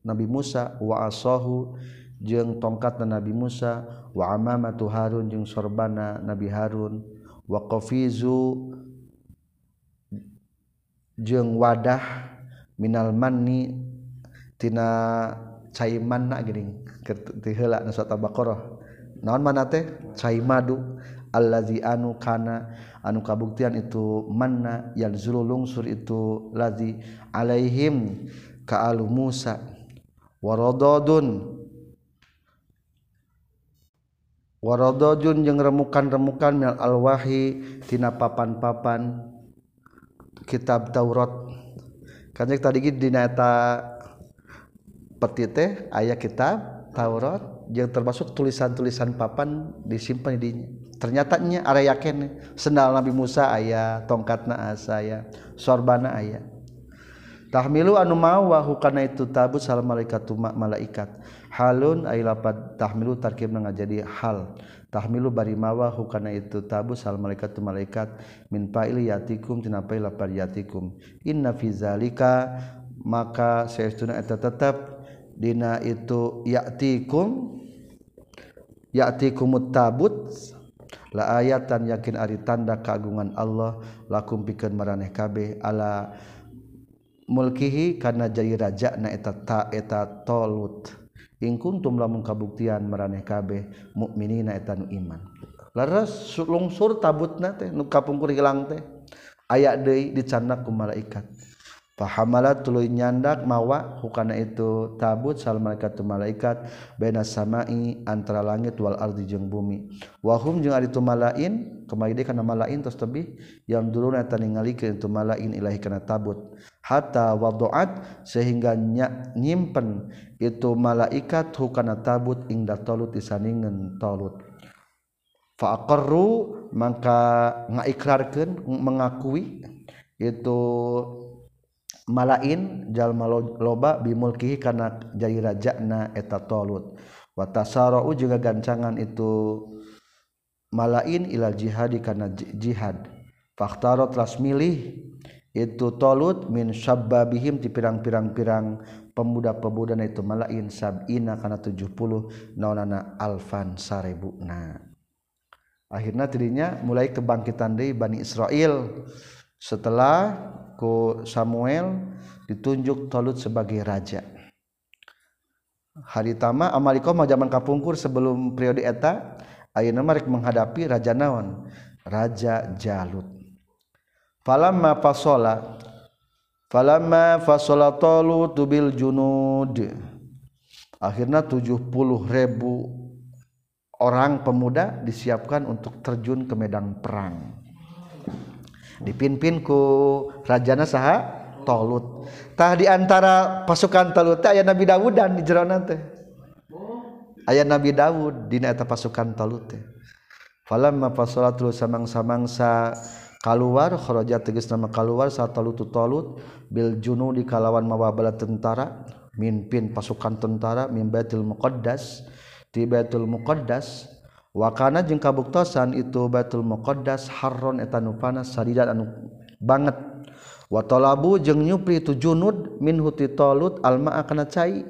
Nabi Musa wa asahu jeung tongkat Nabi Musa wa amamatu Harun jeung sorbana Nabi Harun wa qafizu jeung wadah minal manni tina cai manna geuning ti heula nu surat Al-Baqarah naon mana teh? Cai madu. Allazi anu kana anu kabuktian itu manna zulu lungsur itu lazi alaihim ka alu Musa. Waradadun waradadun jeung remukan-remukan minal alwahi tina papan-papan kitab Taurat. Kan tadi dina eta peti teh aya kitab Taurat yang termasuk tulisan-tulisan papan disimpan di ternyatanya area yakin sendal Nabi Musa ayah tongkat na saya sorbana ayah tahmilu anu mawahu karena itu tabu salam malaikat tumak malaikat. Halun ay lapat tahmilu tarkib na jadi hal. Tahmilu bari mawahu karena itu tabu salam malaikat tu malaikat. Min fa'ili yatikum tina fa'il lapar yatikum. Inna fi zalika maka saestuna eta tetap dina itu ya'tikum ya'tikumut tabut la ayatan yakin ari tanda keagungan Allah lakum pikeun maraneh kabeh ala mulkihi kana jadi raja na eta ta eta tolut. In kuntum lamun kabuktian maraneh kabeh mukminina eta nu iman. Laras lungsur tabutna teh nu kapungkur hilang teh. Aya deui dicandak ku malaikat. Pahamala tuluy nyandak mawa hukana itu tabut sal malaikat tu malaikat baina samai antara langit wal ardi jeung bumi. Wahum jeung ari tu malain kemaide kana malain tos tebih yang dulu eta ningalikeun itu malain ilahi kana tabut. Hatta waduat sehingga nyimpen itu malaikat hukana tabut ingda tolut disaningeun tolut. Fa aqarru maka ngaikrarkeun mengakui itu malain jalma loba bimulkihi karena jadi rajana eta tolut. Watasarau juga gancangan itu malain ila jihadi karena jihad. Faktaro telah milih itu tolut min sabbabihim di pirang-pirang-pirang pemuda-pemuda itu malain sabina karena 70 naonana alfan sarebuna akhirnya dirinya mulai kebangkitan dari Bani Israel. Setelah Samuel ditunjuk Tolut sebagai raja. Haritama Amaliko mau zaman kapungkur sebelum periode eta Ayu Narik menghadapi Raja Naon Raja Jalut. Falamma fasola falamma fasola Tolut bil junud. Akhirnya 70 ribu orang pemuda disiapkan untuk terjun ke medan perang dipinpinku. Rajana saha toluttah diantara pasukan talut aya Nabi Dawud dan di Jerona teh. Aya Nabi Dawud Dinata pasukan talut samang-samangsa keluarkhoja teges nama keluar saat talutu tolut Bil Juno di kalawan mawabala tentara mimpin pasukan tentara mimbatil muqaddas tibetul muqaddas wakana jeung kabuktosan itu Batul Muqaddas Harron etanupana saridat anu banget. Watolabu jeung nyupri itu junud min huti tolut alma akana cai.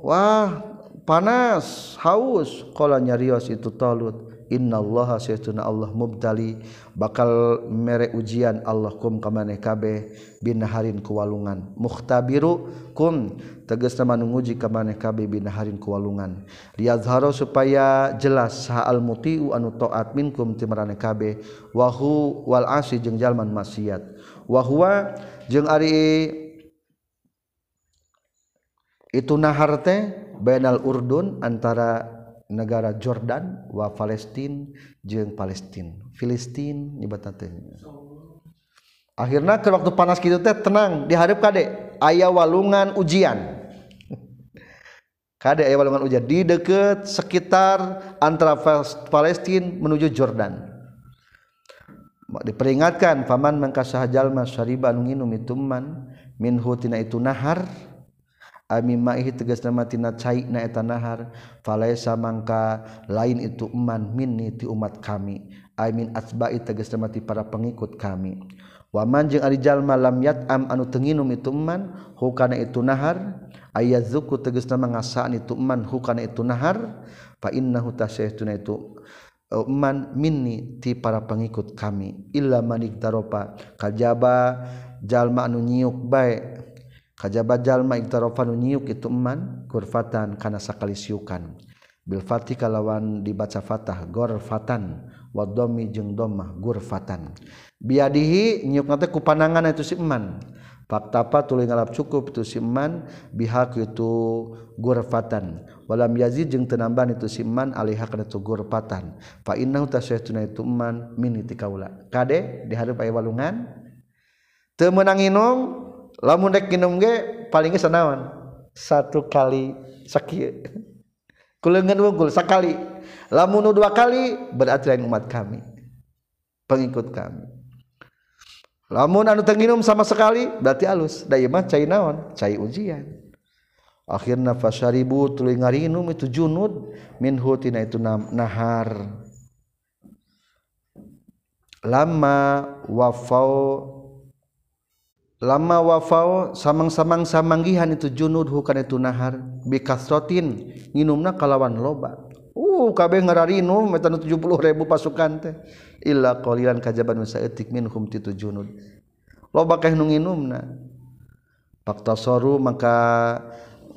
Wah panas haus. Kala nyarios itu tolut. innallaha saytuna Allah mubtali. Bakal mere ujian Allah kum kamane kabeh bin harin kuwalungan mukhtabiru kum tegasna manunguji kamane kabeh bin harin kuwalungan liyazharu supaya jelas ha'al mutiu anu taat minkum timrane kabeh. Wahu wal asi jeung jalman maksiat. Wa huwa jeung ari itu nahar teh bainal urdun antara negara Jordan wa Palestine jeung Palestine Filistin nyebat akhirnya ke waktu panas gitu teh tenang dihadap kade ayah walungan ujian. Kade ayah walungan ujian? Di deket sekitar antara Palestine menuju Jordan. Diperingatkan paman mengkasah jalma syariba anu nginum itu man minhu tina itu nahar ami tegas nama tina cai na eta nahar falaisa mangka lain itu eman minni ti umat kami. Amin asba'i tegas nama ti para pengikut kami. Wa man jeung ari jalma lam yat'am anu tenginum itu eman hukana itu nahar ayazuku tegas nama ngasaan itu eman hukana itu nahar fa innahu tasyaituna itu e, man minni ti para pengikut kami. Illa manik daropa kajaba jalma anu nyiuk bae kajabat jalma iktarofanu nyiuk itu eman kurfatan kana sakali siukan bil fatih kalawan dibaca fatah gorfatan wadomi jeung domah gurfatan biadihi nyiuk nate ku panangan itu si eman. Faktapa tuluy ngalap cukup itu si eman bihak itu gurfatan walam yazid jeung tenambahan itu si eman alihak kana itu gurfatan fa innahu tasyaytuna itu eman min tikaula kade diharap aya walungan? Teu meunang inung lamun dek minum ge paling sanawan satu kali sakit kulengan wungkul sekali lamun dua kali berarti lain umat kami. Pengikut kami. Lamun anu tenginum sama sekali berarti alus. Daya mah cai naon? Cai ujian. Akhirna fasaribu tuluy ngarinum itu junud minhu tina itu nahar. Lama wafau lama wafau samang-samang samanggihan itu junud hukana itu nahar bikasrotin nginumna kalawan loba. Uh kabeh ngararinu metan 70 ribu pasukan teh. Illa qalilan kajaban saeutik minhum titu junud. Loba keh nu nginumna. Faktasoru maka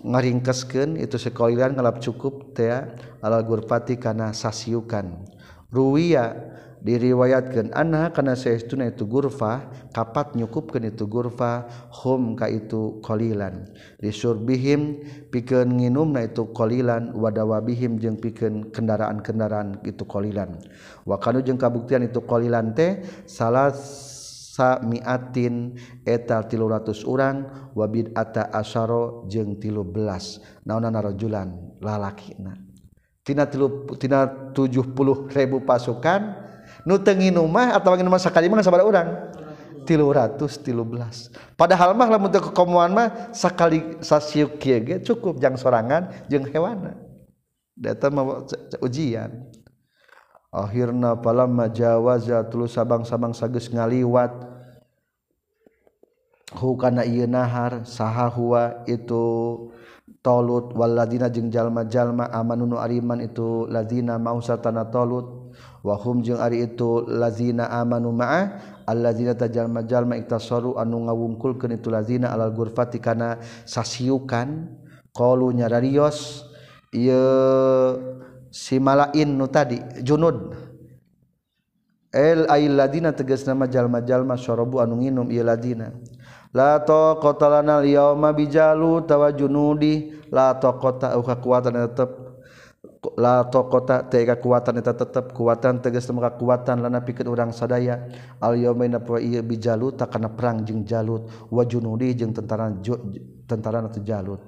ngaringkeskeun itu sekolilan ngalap cukup teh alal gurpati kana sasiukan. Ruwiya diriwayatkan anak karena sayauna itu gurfa kapat nyukupkan itu gurfa home ka itu kolilan disurbihim piken nginum na itu kolilan wadawabihim jeung piken kendaraan-kendaraan itu kolilan wakanu jeung kabuktian itu kolilan teh salah sa miatin eta tilu ratus urang wabid ata asaro jeung tilu belas naona narajulan lalaki na. Tina tilu tina tujuh puluh ribu pasukan nutengin rumah atau rumah sakali mah sabar orang tilu ratus tilu belas. Padahal mah lamun teu kekomuan mah sakali sasiuk kieu ge cukup. Jang sorangan jeung hewana. Data mah ujian. Akhirna palamma jawaza tulus sabang-sabang sageus ngaliwat. Hu kana ieu nahar saha huwa itu tolut. Wal ladina jeung jalma-jalma amanunu ariman itu ladina mausatana tolut. wahum jeung ari itu lazina amanu ma'a allazina tajalma-jalma iktasaru anu ngawungkulkeun itu lazina alal ghurfati kana sasiukan. Qalu nyararios ieu si malain nu tadi junud. El ayil ladina tegas nama jalma jalma syarabu anu nginum ieu ladina. La taqata lana al yauma bijalu tawajunudi. La taqata uh kekuatan tetep. la tokota tega kekuatan eta tetep kekuatan tegas temu kekuatan lana pikeun urang sadaya. Al yaumaina poe ieu bijalut takana perang jeung jalut. Wa junudi jeung tentara tentara atau jalut.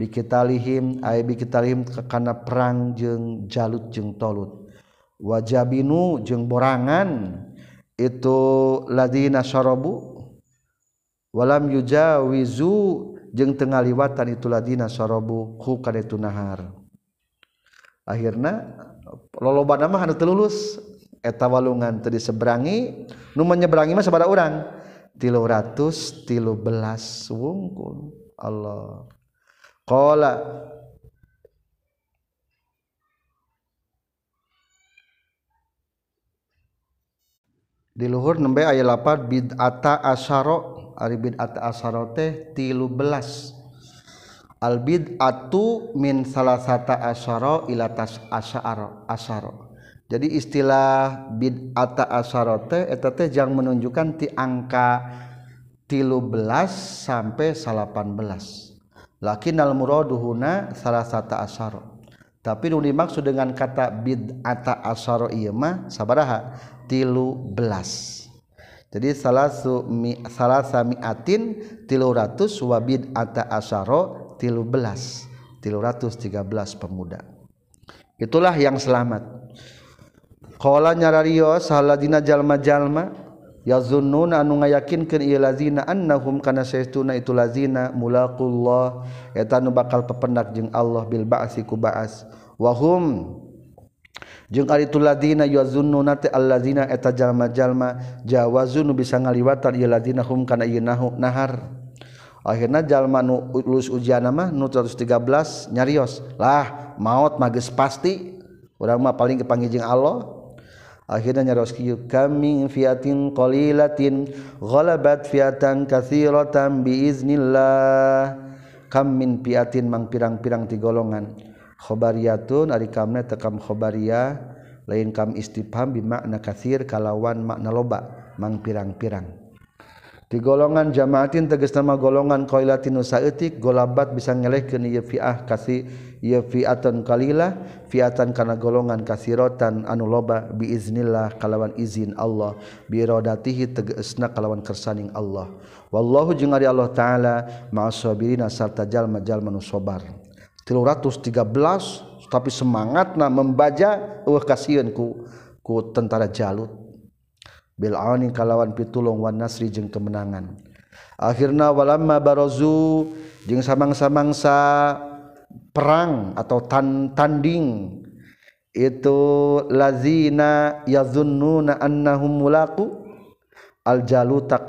Bikitalihim ay bikitalihim kana perang jeung jalut jeung tolut. Wajabinu jeung borangan itu ladina syarabu walam yujawizu jeung tengah liwatan itu ladina syarabu hu kana itu nahar akhirnya loloba nama anu telulus eta walungan tadi seberangi nu menyeberangi mah tilu ratus tilu belas wungkul. Allah. Qala diluhur nembe aya lapat bid'ata asyara. Ari bid'ata asyara teh 13 albid atu min salah sata asyara ila tas asyara asyara. Jadi istilah bid'ata asyara teh eta teh jang menunjukkan ti angka 13 sampai 18 lakinnal muradu huna salah sata asyara. Tapi nu dimaksud dengan kata bid'ata asyara ieu mah sabaraha? 13 jadi salah sumi salah samiatin 300 wa bid'ata asyara tilu belas tilu ratus tiga belas pemuda. Itulah yang selamat. Kala nyarario saladina jalma-jalma yazunnuna anu ngayakinkeun ieu lazina annahum kana saestuna itu lazina mulaqullah. Eta nu bakal pependak jeung Allah bil ba'si ku ba'as. Wa hum jeung ari itu lazina yazunnuna ta allazina eta jalma-jalma jawazun bisa ngaliwatan ieu lazina hum kana ieu nahar akhirnya jalma nu lulus ujian mah nu 113 nyarios. Lah maut mages pasti. Urang mah paling kepanggijing Allah. Akhirnya nyarios kieu kami fiatin qalilatin ghalabat fiatan katsiratan biiznillah. Kam min fiatin mang pirang-pirang ti golongan. Khobariyatun ari kamna tekam khobariyah lain kam istifham bi makna katsir kalawan makna loba. Mang pirang-pirang. di golongan jamaatin teges nama golongan qailatin nusaetik golabat bisa ngelehkeun ke fi'ah kasih iya fi'atan kalila fi'atan kana golongan kasirotan anu loba biiznillah kalawan izin Allah birodatihi tegesna kalawan kersaning Allah. Wallahu jeung ari Allah taala ma'asabirina sarta jalma-jalma nu sabar 313 tapi semangatna membaca eueuh kasieun ku ku tentara Jalut. Bilaunin kalawan pitulung wan nasri jeung kemenangan. Akhirna walamma barazu jeung samang-samangsa perang atau tan tanding. Itu lazina yazunnuna annahum mulaku al jaluta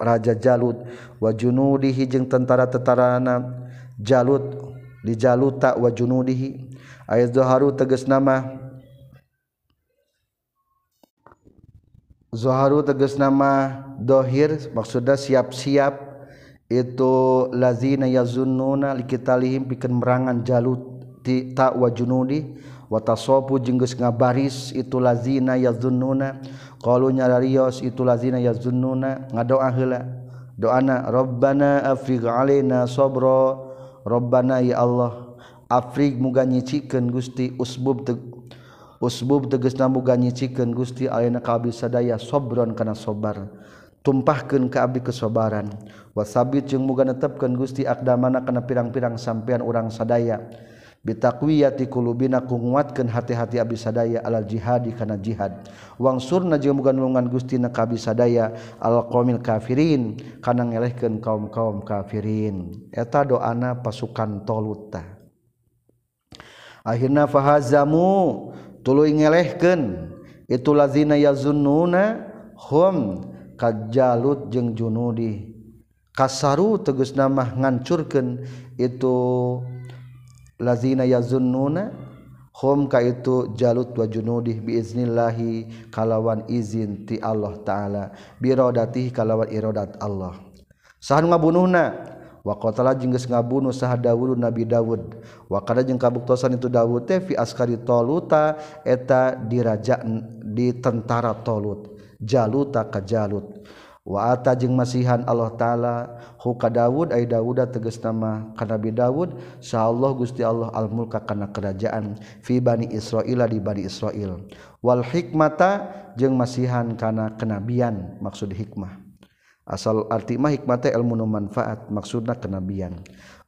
raja jalut. Wa junudihi jeung tentara-tentarana jalut di jaluta wa junudihi. Ayat zaharu tegas nama Zoharu teges nama dohir maksudnya siap-siap itu lazina yazunnuna likitalihim pikeun merangan jalut ti ta wa junudi wa tasabu ngabaris itu lazina yazunnuna qalu nyararios itu lazina yazunnuna ngadoa heula doana rabbana afrigh alaina sabra rabbana ya allah afrig muga nyicikeun gusti usbub usbub teges namu ganyiciken Gusti Alna kabi sadaya sobron kana sobar. Tumpahkan ke Abdi kesobaran. Wasabit jeung muga netepkan Gusti Akdamana kana pirang-pirang sampean orang sadaya. Bitakwiyati kulubina ku nguatkeun hati-hati abdi sadaya alal jihadi kana jihad. Wangsurna jeung muga nulungan Gusti na ka abdi sadaya al qaumil kafirin kana ngelehkeun kaum-kaum kafirin. Eta doana pasukan toluta akhirna fahazamu tulu ngelehkeun. Itu lazina yazunnuna hum kajalut jeung junudi. Kasaru tegus nama ngancurkeun. Itu lazina yazunnuna hum ka itu jalut wa junudih biiznillahi kalawan izin ti Allah taala. Birodatih kalawan irodat Allah. Sahan ngabunuhna? waqatala jeung geus ngabunuh saha Dawud Nabi Daud wa kada jeung kabuktosan itu Daud teh fi askari toluta eta diraja di tentara Talut Jaluta ka Jalut. Wa ata jeung masihan Allah taala huka Daud ai Dawuda teges nama ka Nabi Dawud saallah Gusti Allah almulka kana kerajaan fi bani Israila di bani Israil. Wal hikmata jeung masihan kana kenabian maksud hikmah. asal arti mah hikmate ilmu nu manfaat maksudna kenabian.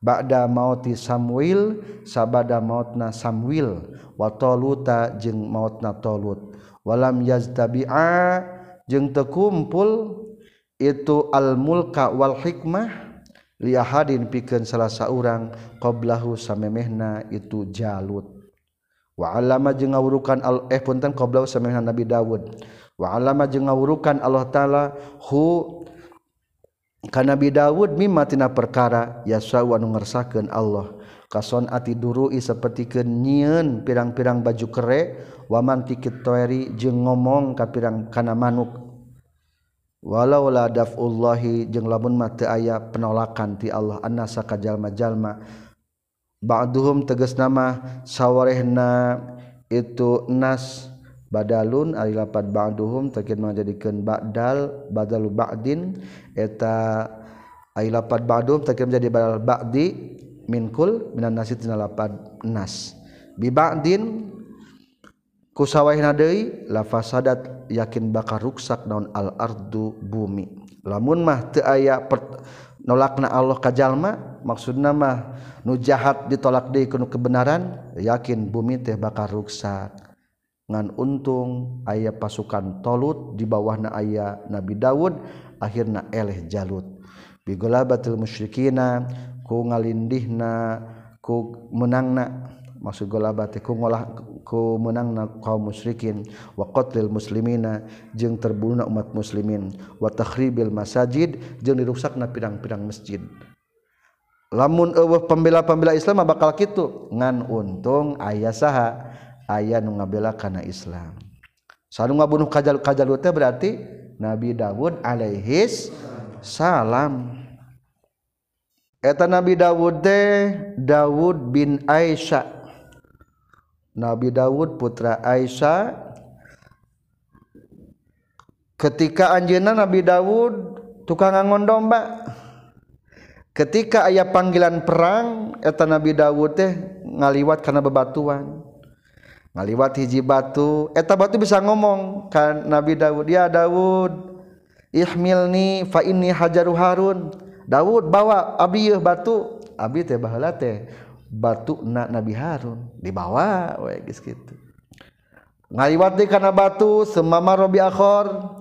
Ba'da mauti Samuel sabada mautna Samuel wa taluta jeung mautna talut. Walam yaztabi'a jeung tekumpul itu al mulka wal hikmah li ahadin pikeun salah saurang qablahu samemehna itu jalut. Wa alama jeung ngawurukan al eh punten qablahu samemehna nabi Dawud. Wa alama jeung ngawurukan Allah taala hu karena Nabi Dawud mimatina perkara yasawa anu ngersakeun Allah. Kason ati durui sapertikeun nyieun pirang-pirang baju kere waman tikit toeri jeung ngomong ka pirang kana manuk. Walau la dafullahi jeung lamun mah aya penolakan ti Allah annasa ka jalma-jalma. Ba'duhum tegas nama sawarehna itu nas badalun ari lapat ba'duhum takin menjadikan ba'dal badalu ba'din. Eta ari lapat ba'duhum takin menjadi badal ba'di minkul minan nasi tina lapat nas. Bi ba'din kusawahna deui la fasadat yakin bakal ruksak naon al ardu bumi. Lamun mah teu aya nolakna Allah ka jalma maksudna mah nu jahat ditolak deui ku kebenaran yakin bumi teh bakal ruksak ngan untung aya pasukan tolut di bawahna aya Nabi Daud akhirna eleh Jalut. Bigola batil musyrikina ku ngalindihna ku menangna. Maksud golabate ku ngolah ku menangna kaum musyrikin. Wa qatlil muslimina jeung terbunuhna umat muslimin. Wa takhribil masajid jeung dirusakna pirang-pirang masjid. Lamun eueuh pembela-pembela Islam bakal kitu. Ngan untung aya saha. ayah nu ngabela kana Islam. Sanu ngabunuh kajal kajal teh berarti Nabi Dawud alaihis salam. Eta Nabi Dawud teh Dawud bin Aisyah. Nabi Dawud putra Aisyah. Ketika anjeunna Nabi Dawud tukang ngangon domba. Ketika ayah panggilan perang eta Nabi Dawud teh ngaliwat karena bebatuan. ngaliwat hiji batu. Eta batu bisa ngomong kan Nabi Daud. Ya Daud ihmilni fa inni hajaru harun. Daud bawa abi batu. Abi teh baheula teh batu na Nabi Harun. Dibawa we geus kitu. Ngaliwat di kana batu semama Robi akhor.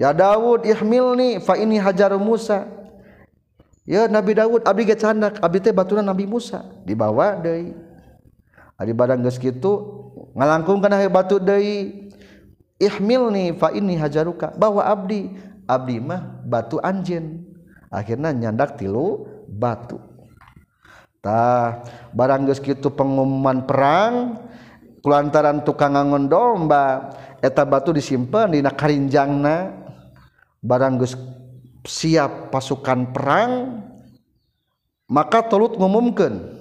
Ya Daud ihmilni fa inni hajaru Musa. Ya Nabi Daud abdi ge candak abdi teh batuna Nabi Musa. Dibawa deui. Ari barang geus kitu ngalangkung kana batu deui ihmilni fa inni hajaruka. Bahwa abdi. Abdi mah batu anjen akhirnya nyandak tilu batu. Tah barang geus kitu pengumuman perang kulantaran tukang ngangon domba eta batu disimpan dina karinjangna barang geus siap pasukan perang maka tolut ngumumkeun.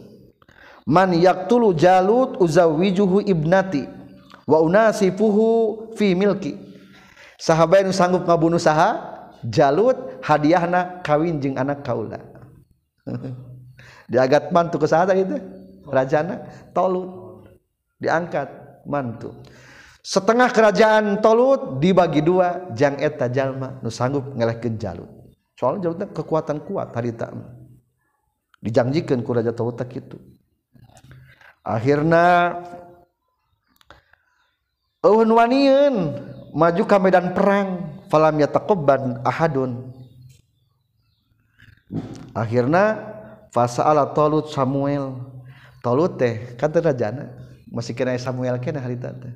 man yaqtulu jalut uzawijuhu ibnati wa unasifuhu fi milki. Sahabat yang sanggup ngabunuh saha? Jalut hadiahna kawin jeung anak kaula. Diagat mantu ke saha itu rajana tolut. Diangkat mantu. Setengah kerajaan tolut dibagi dua jang eta jalma nu sanggup ngelehkeun jalut. Soalnya jalutnya kekuatan kuat harita dijanjikan ku raja tolut itu akhirnya Eun waniun maju ke medan perang falam yataqabban ahadun. Akhirna fasa'ala tolut Samuel. Tolut teh kan rajana? Masih kena Samuel kena harita teh.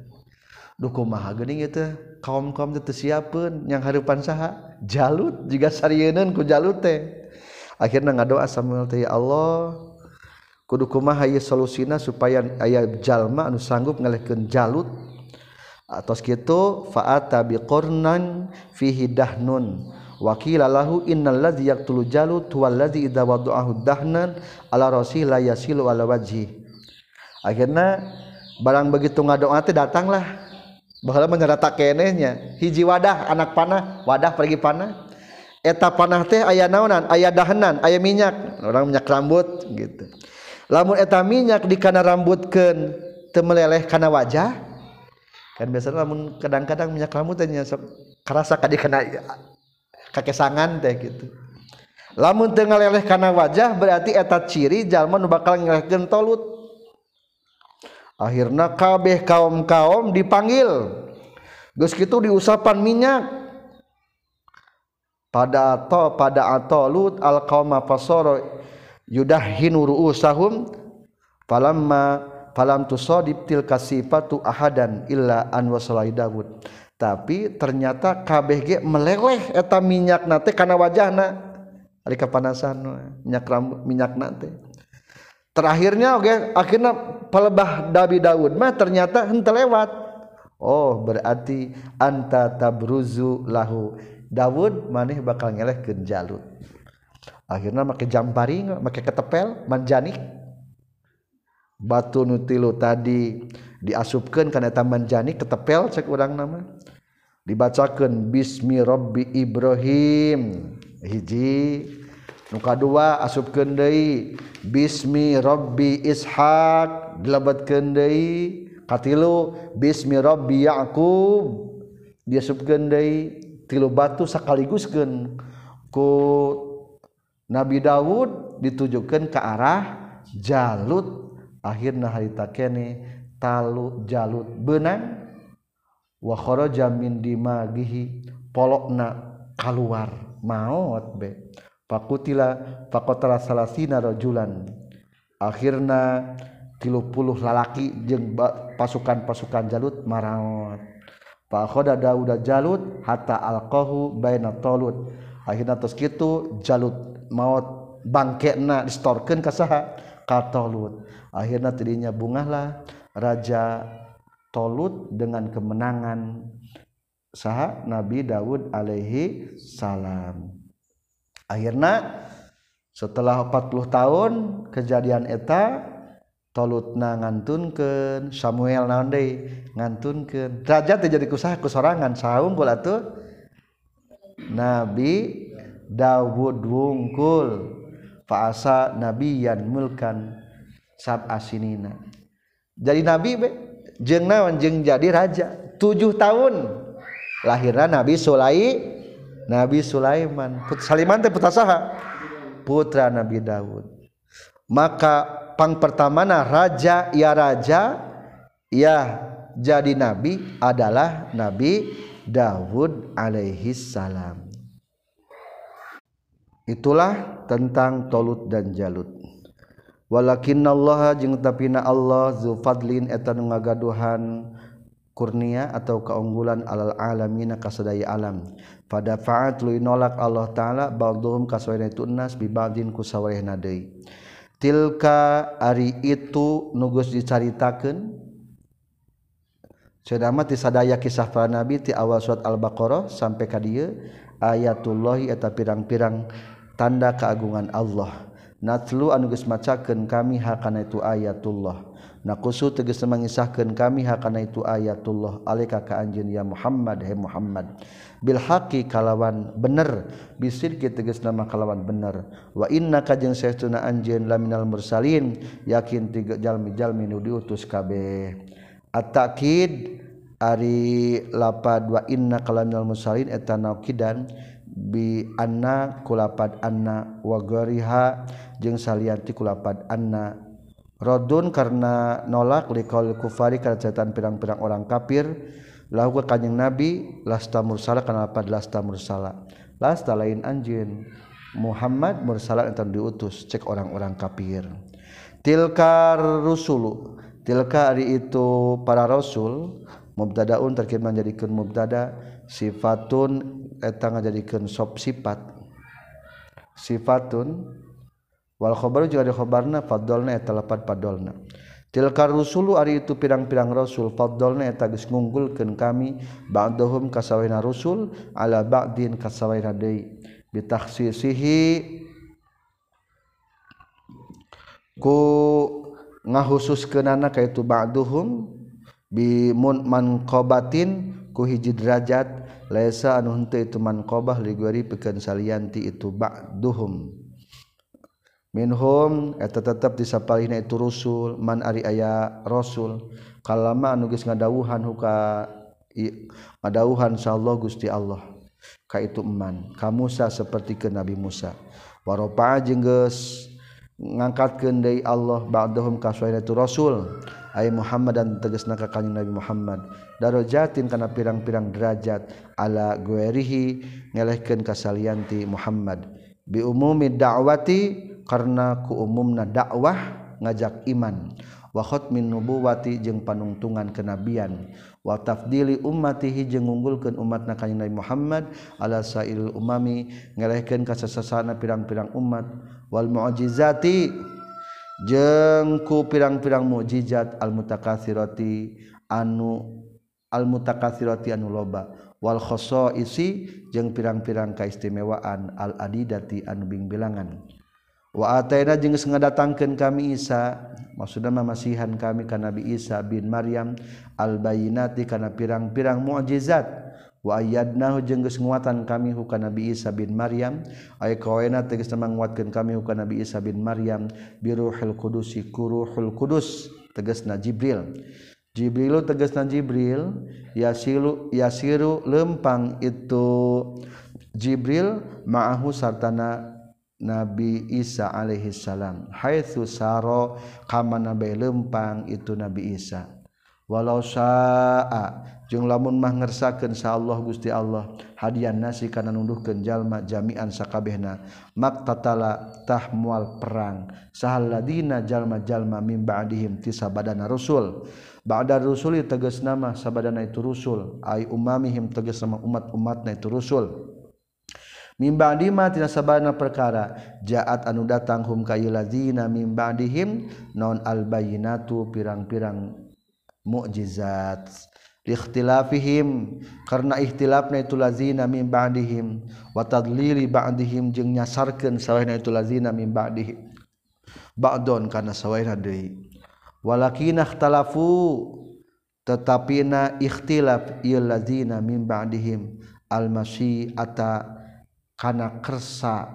Duh kumaha geuning itu teh? Kaum-kaum teh siapun yang harapan saha? Jalut juga sarieunun ku Jalut teh. Akhirna ngadoa Samuel teh ya Allah kudu kumaha ieu solusina supaya aya jalma anu sanggup ngalehkeun Jalut. Atos kitu fa'ata biqurnan fihi dahnun. Wakil lahu innal ladzi yaqtulu jalut huwal ladzi idza wada'ahu dahnan ala rasil la yasilu ala wajhi. Akhirna barang begitu ngadoa teh datanglah. Baheula menyerata kenehnya hiji wadah anak panah wadah pergi panah. Eta panah teh aya naonan aya dahanan aya minyak. Orang minyak rambut gitu lamun eta minyak di kana rambutkeun teu meleleh kana wajah kan biasanya lamun kadang-kadang minyak rambut teh kerasa kadi kana kakesangan teh gitu. Lamun teu ngaleleh kana wajah berarti eta ciri jalma nu bakal ngelehkeun tolut. Akhirna kabeh kaum-kaum dipanggil. Geus kitu diusapan minyak. Pada to pada atolut al qauma yudah hinuru sahum falamma falam tusadib tilka sifatu ahadan illa an wasalai Daud tapi ternyata KBG meleleh eta minyak nate karena wajahna. Hari kepanasan minyak rambut minyak nate terakhirnya oke okay, akhirnya pelebah Dabi Daud mah ternyata hente lewat. Oh berarti anta tabruzu lahu. Daud maneh bakal ngeleh ke Jalut. akhirnya make jampari make ketepel manjanik. Batu nutilu tadi diasupkan karena taman janik ketepel cek urang nama. Dibacakan Bismi Robbi Ibrahim. Hiji nuka dua asupkan deui Bismi Robbi ishaq. Dilebetkeun deui katilu Bismi Robbi yaqub. Diasupkeun deui tilu batu sakaliguskeun ku Nabi Dawud ditujukan ke arah Jalut. Akhirnya harita kene talu Jalut benang. Wa kharaja min dimagihi polokna keluar maut be. Fakutila fakotala salasina rajulan. Akhirna tilu puluh lalaki jeung pasukan-pasukan Jalut maraot fa Khoda Dawud Jalut hatta alqahu baina talut. Akhirna tos kitu Jalut maut bangkena distorkan ka katolut akhirnya tadinya bungahlah raja tolut dengan kemenangan saha? Nabi Daud alaihi salam. Akhirnya setelah 40 tahun kejadian eta tolutna ngantunkeun Samuel naon deui? Ngantunkeun. Raja terjadi kusaha kusorangan saunggul atuh? Nabi Daud wungkul faasa nabiyan mulkan sab asinina. Jadi nabi be jeng naon? Jeng jadi raja. Tujuh tahun lahirnya Nabi Sulai Nabi Sulaiman. Put Saliman teh putra saha? Putra Nabi Daud maka pang pertamana raja ya raja ya jadi nabi adalah Nabi Daud alaihi salam itulah tentang tolut dan jalut. Walakinnallaha jeung tapina Allah zufadlin eta nu ngagaduhan kurnia atau keunggulan alal alamina kasadaya alam. Pada faat lu nolak Allah taala baldhum kasawerna itu nas bi baldin kusawerna deui. Tilka ari itu nugus dicaritakeun. Sedama tisadaya kisah para nabi ti awal surat Al-Baqarah sampai ka dieu ayatullahi eta pirang-pirang tanda keagungan Allah. Natlu anuges macaken kami hakana itu ayatullah. Nakusu teges mengisahkan kami hakana itu ayatullah. Alika ka anjeun ya Muhammad he Muhammad bil haqi kalawan bener bisidqi teges nama kalawan bener. Wa inna ka jeung saestuna anjeun laminal mursalin yakin tiga jalmi-jalmi nu diutus kabeh. At-taqid ari lapad wa inna kalamil mursalin eta naukidan bi anna kulapat anna wa goriha jeung salianti kulapat anna. Rodun karena nolak liqaul kufari kana cetan pirang-pirang orang kafir lahu ka kanjing nabi lasta mursala kana lapad lasta mursala. Lasta lain anjeun Muhammad mursala eta diutus cek orang-orang kafir. Tilkar rusulu tilka ari itu para rasul mubtadaun terkait menjadikan mubtada' sifatun eta ngajadikeun sop sifat sifatun wal khabaru juga ada khabarna fadolna eta lapat padolna. Tilka rusulu ari itu pirang-pirang rasul fadolna eta geus ngunggulkeun kami ba'dahum kasawaina rusul ala ba'din kasawaina deui bitakhsisihi ku ngahususkeunana ka itu ba'duhum bi munman qabatin hiji derajat laisa anu henteu itu manqabah li gori pikeun salian ti itu ba'duhum. Minhum eta tetep disapalihna itu rusul man ari aya rasul. Kalama anu geus ngadawuhan huka ngadawuhan insyaallah Gusti Allah ka itu man ka Musa seperti ke Nabi Musa. Waropa jeung geus ngangkatkeun deui Allah ba'dahum ka itu rasul. ay Muhammad dan tegas na kakanyang Nabi Muhammad. Darojatin kana pirang-pirang derajat ala guerihi ngelehkeun kasalianti Muhammad. Bi umumi da'wati karena ku umumna dakwah ngajak iman. Wa khatmin nubuwati jeung panungtungan kenabian. Wa tafdili ummatihi jeung ngunggulkeun umatna ka Nabi Muhammad ala sail umami ngelehkeun ka sasasana pirang-pirang umat. Wal mu'jizati jengku pirang-pirang mukjizat almutakasiroti anu almutakasiroti anu loba. Walkhoso isi jeung pirang-pirang kaistimewaan al adidati anu bingbilangan. Wa ataina jeng ngadatangkeun kami Isa maksudna mamasihan kami ka Nabi Isa bin Maryam al bayinati kana pirang-pirang mukjizat. wayadna jengges nguatan kami huka Nabi Isa bin Maryam. Aya kawena tegas menguatkan kami huka Nabi Isa bin Maryam biruhil kudusi kuruhul kudus tegas na Jibril Jibril. Tegas na Jibril yasilu yasiru lempang itu Jibril ma'ahu sartana Nabi Isa alaihi salam haitsu saro kamana bae lempang itu Nabi Isa. walau syaa jeung lamun mah ngersakeun sa Allah Gusti Allah hadian nasi kana nunduhkeun jalma jami'an sakabehna maktatala tah mual perang. Sahaladina jalma-jalma mim ba'dihim ti sabadana rasul ba'da rusuli tegas nama sabadana itu rusul. Ai umamihim tegas nama umat-umatna itu rusul. Mimbadima tina sabana perkara jaat anu datang hum kayu lazina mimbadihim non albayinatu pirang-pirang mukjizat ikhtilafihim karena ikhtilafna itu lazina min ba'dihim wa tadlili ba'dihim jeung nyasarkeun sawahna itu lazina min ba'dihim ba'don kana sawahna deui. Walakin ikhtalafu tetapina ikhtilaf ieu lazina min ba'dihim al masyiata karena kersa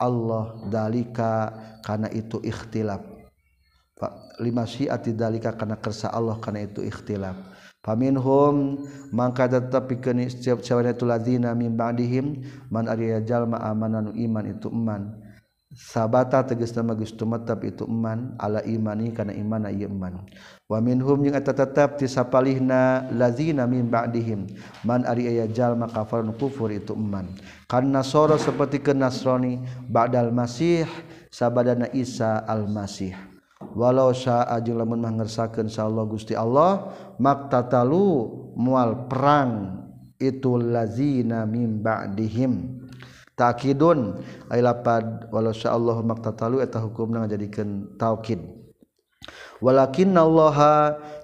Allah dalika karena itu ikhtilaf lima syiati dalika kana kersa Allah kana itu ikhtilaf. Faminhum mangka tetap pikeun setiap sawana itu ladzina min ba'dihim man ariya jalma amanan iman itu iman sabata tegas nama geus tumetep itu iman ala imani kana iman ieu iman wa minhum jeung eta tetep tisapalihna ladzina min ba'dihim man ari aya jalma kafarun kufur itu iman kan nasara sapertikeun nasrani ba'dal masih sabadana isa al masih walau saajung lamun mangersakeun insyaallah Gusti Allah maktatalu mual perang itu lazina mim ba'dihim. Takidun ay lapad walau insyaallah maktatalu eta hukumna ngajadikeun taukid walakin Allah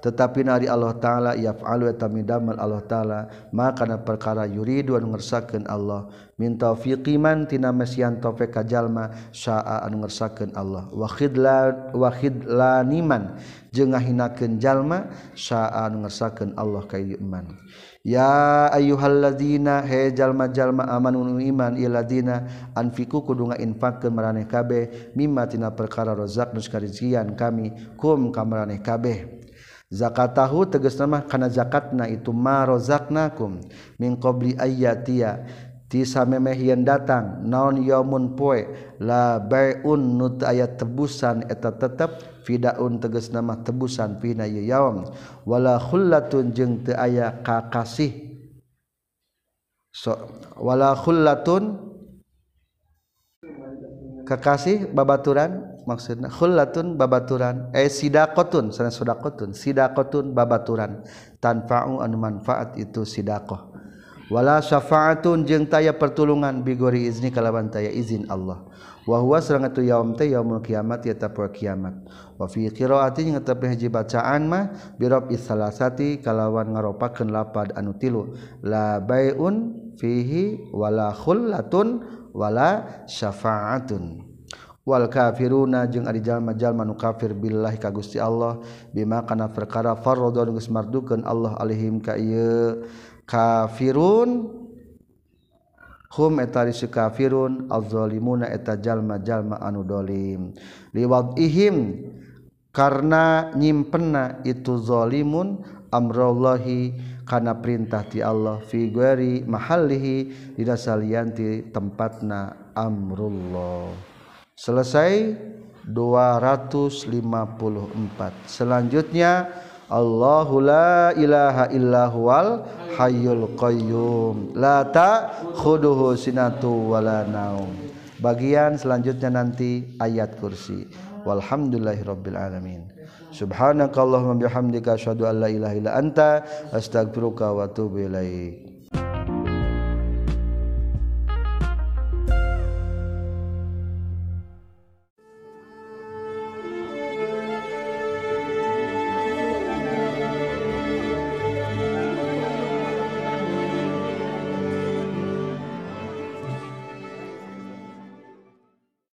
tetapi nari Allah ta'ala yafalmal Allah ta'ala maka perkara yuriduan ngersakan Allah. Minta fiqimantina mesian tofek kajallma syaa anu ngersakan Allah. Wa khidla wa khidlaniman jeung ngahinakeun jalma syaa anu ngersakan Allah kayman ya ayyuhalladzina hejalma-jalma amanun iman illadzina anfiku kudu infakkeun maraneh kabeh mimma tina perkara rozak nu karizian kami kum ka maraneh kabeh. Zakatahu tegas nama kana zakatna itu ma rozaknakum min qabli ayyatia tisa memehian datang naon yaumun poe la bai'un nut aya tebusan eta tetep fidaun tegas nama tebusan pina ieu yaum. Wala khullatun jeung teu aya kakasih. So, wala khullatun kakasih babaturan maksudna khullatun babaturan eh sidaqatun sana sidaqatun sidaqatun babaturan. Tanfa'u anu manfaat itu sidaqah. wala syafaatun jeung taya pertulungan. Bigori izni kalawan taya izin Allah. Wa huwa sareng atuh yaum teh yaumul kiamat ya ta kiamat. Wa fi qiraati jeung hiji bacaan mah birob isalasati kalawan ngaropakeun lapad anu tilu. La baiun fihi wala khullatun wala syafaatun. Wal kafiruna jeung ari jalma-jalma nu kafir billahi ka Gusti Allah. Bima kana perkara farradon geus mardukeun Allah alaihim ka ieu. kafirun. Hum eta kafirun azzalimuna eta jalma-jalma anu dolim. Liwadihim karena nyimpena itu zalimun amrallahi kana perintah ti Allah fi ghairi mahallihi dina salianti tempatna amrullah. Selesai 254 selanjutnya Allahu la ilaha illa huwal hayyul qayyum. La ta'khuduhu sinatu wala naum. Bagian selanjutnya nanti ayat kursi. Walhamdulillahirabbil alamin. Subhanakallahumma bihamdika asyhadu an la ilaha illa anta astaghfiruka wa atubu ilaik.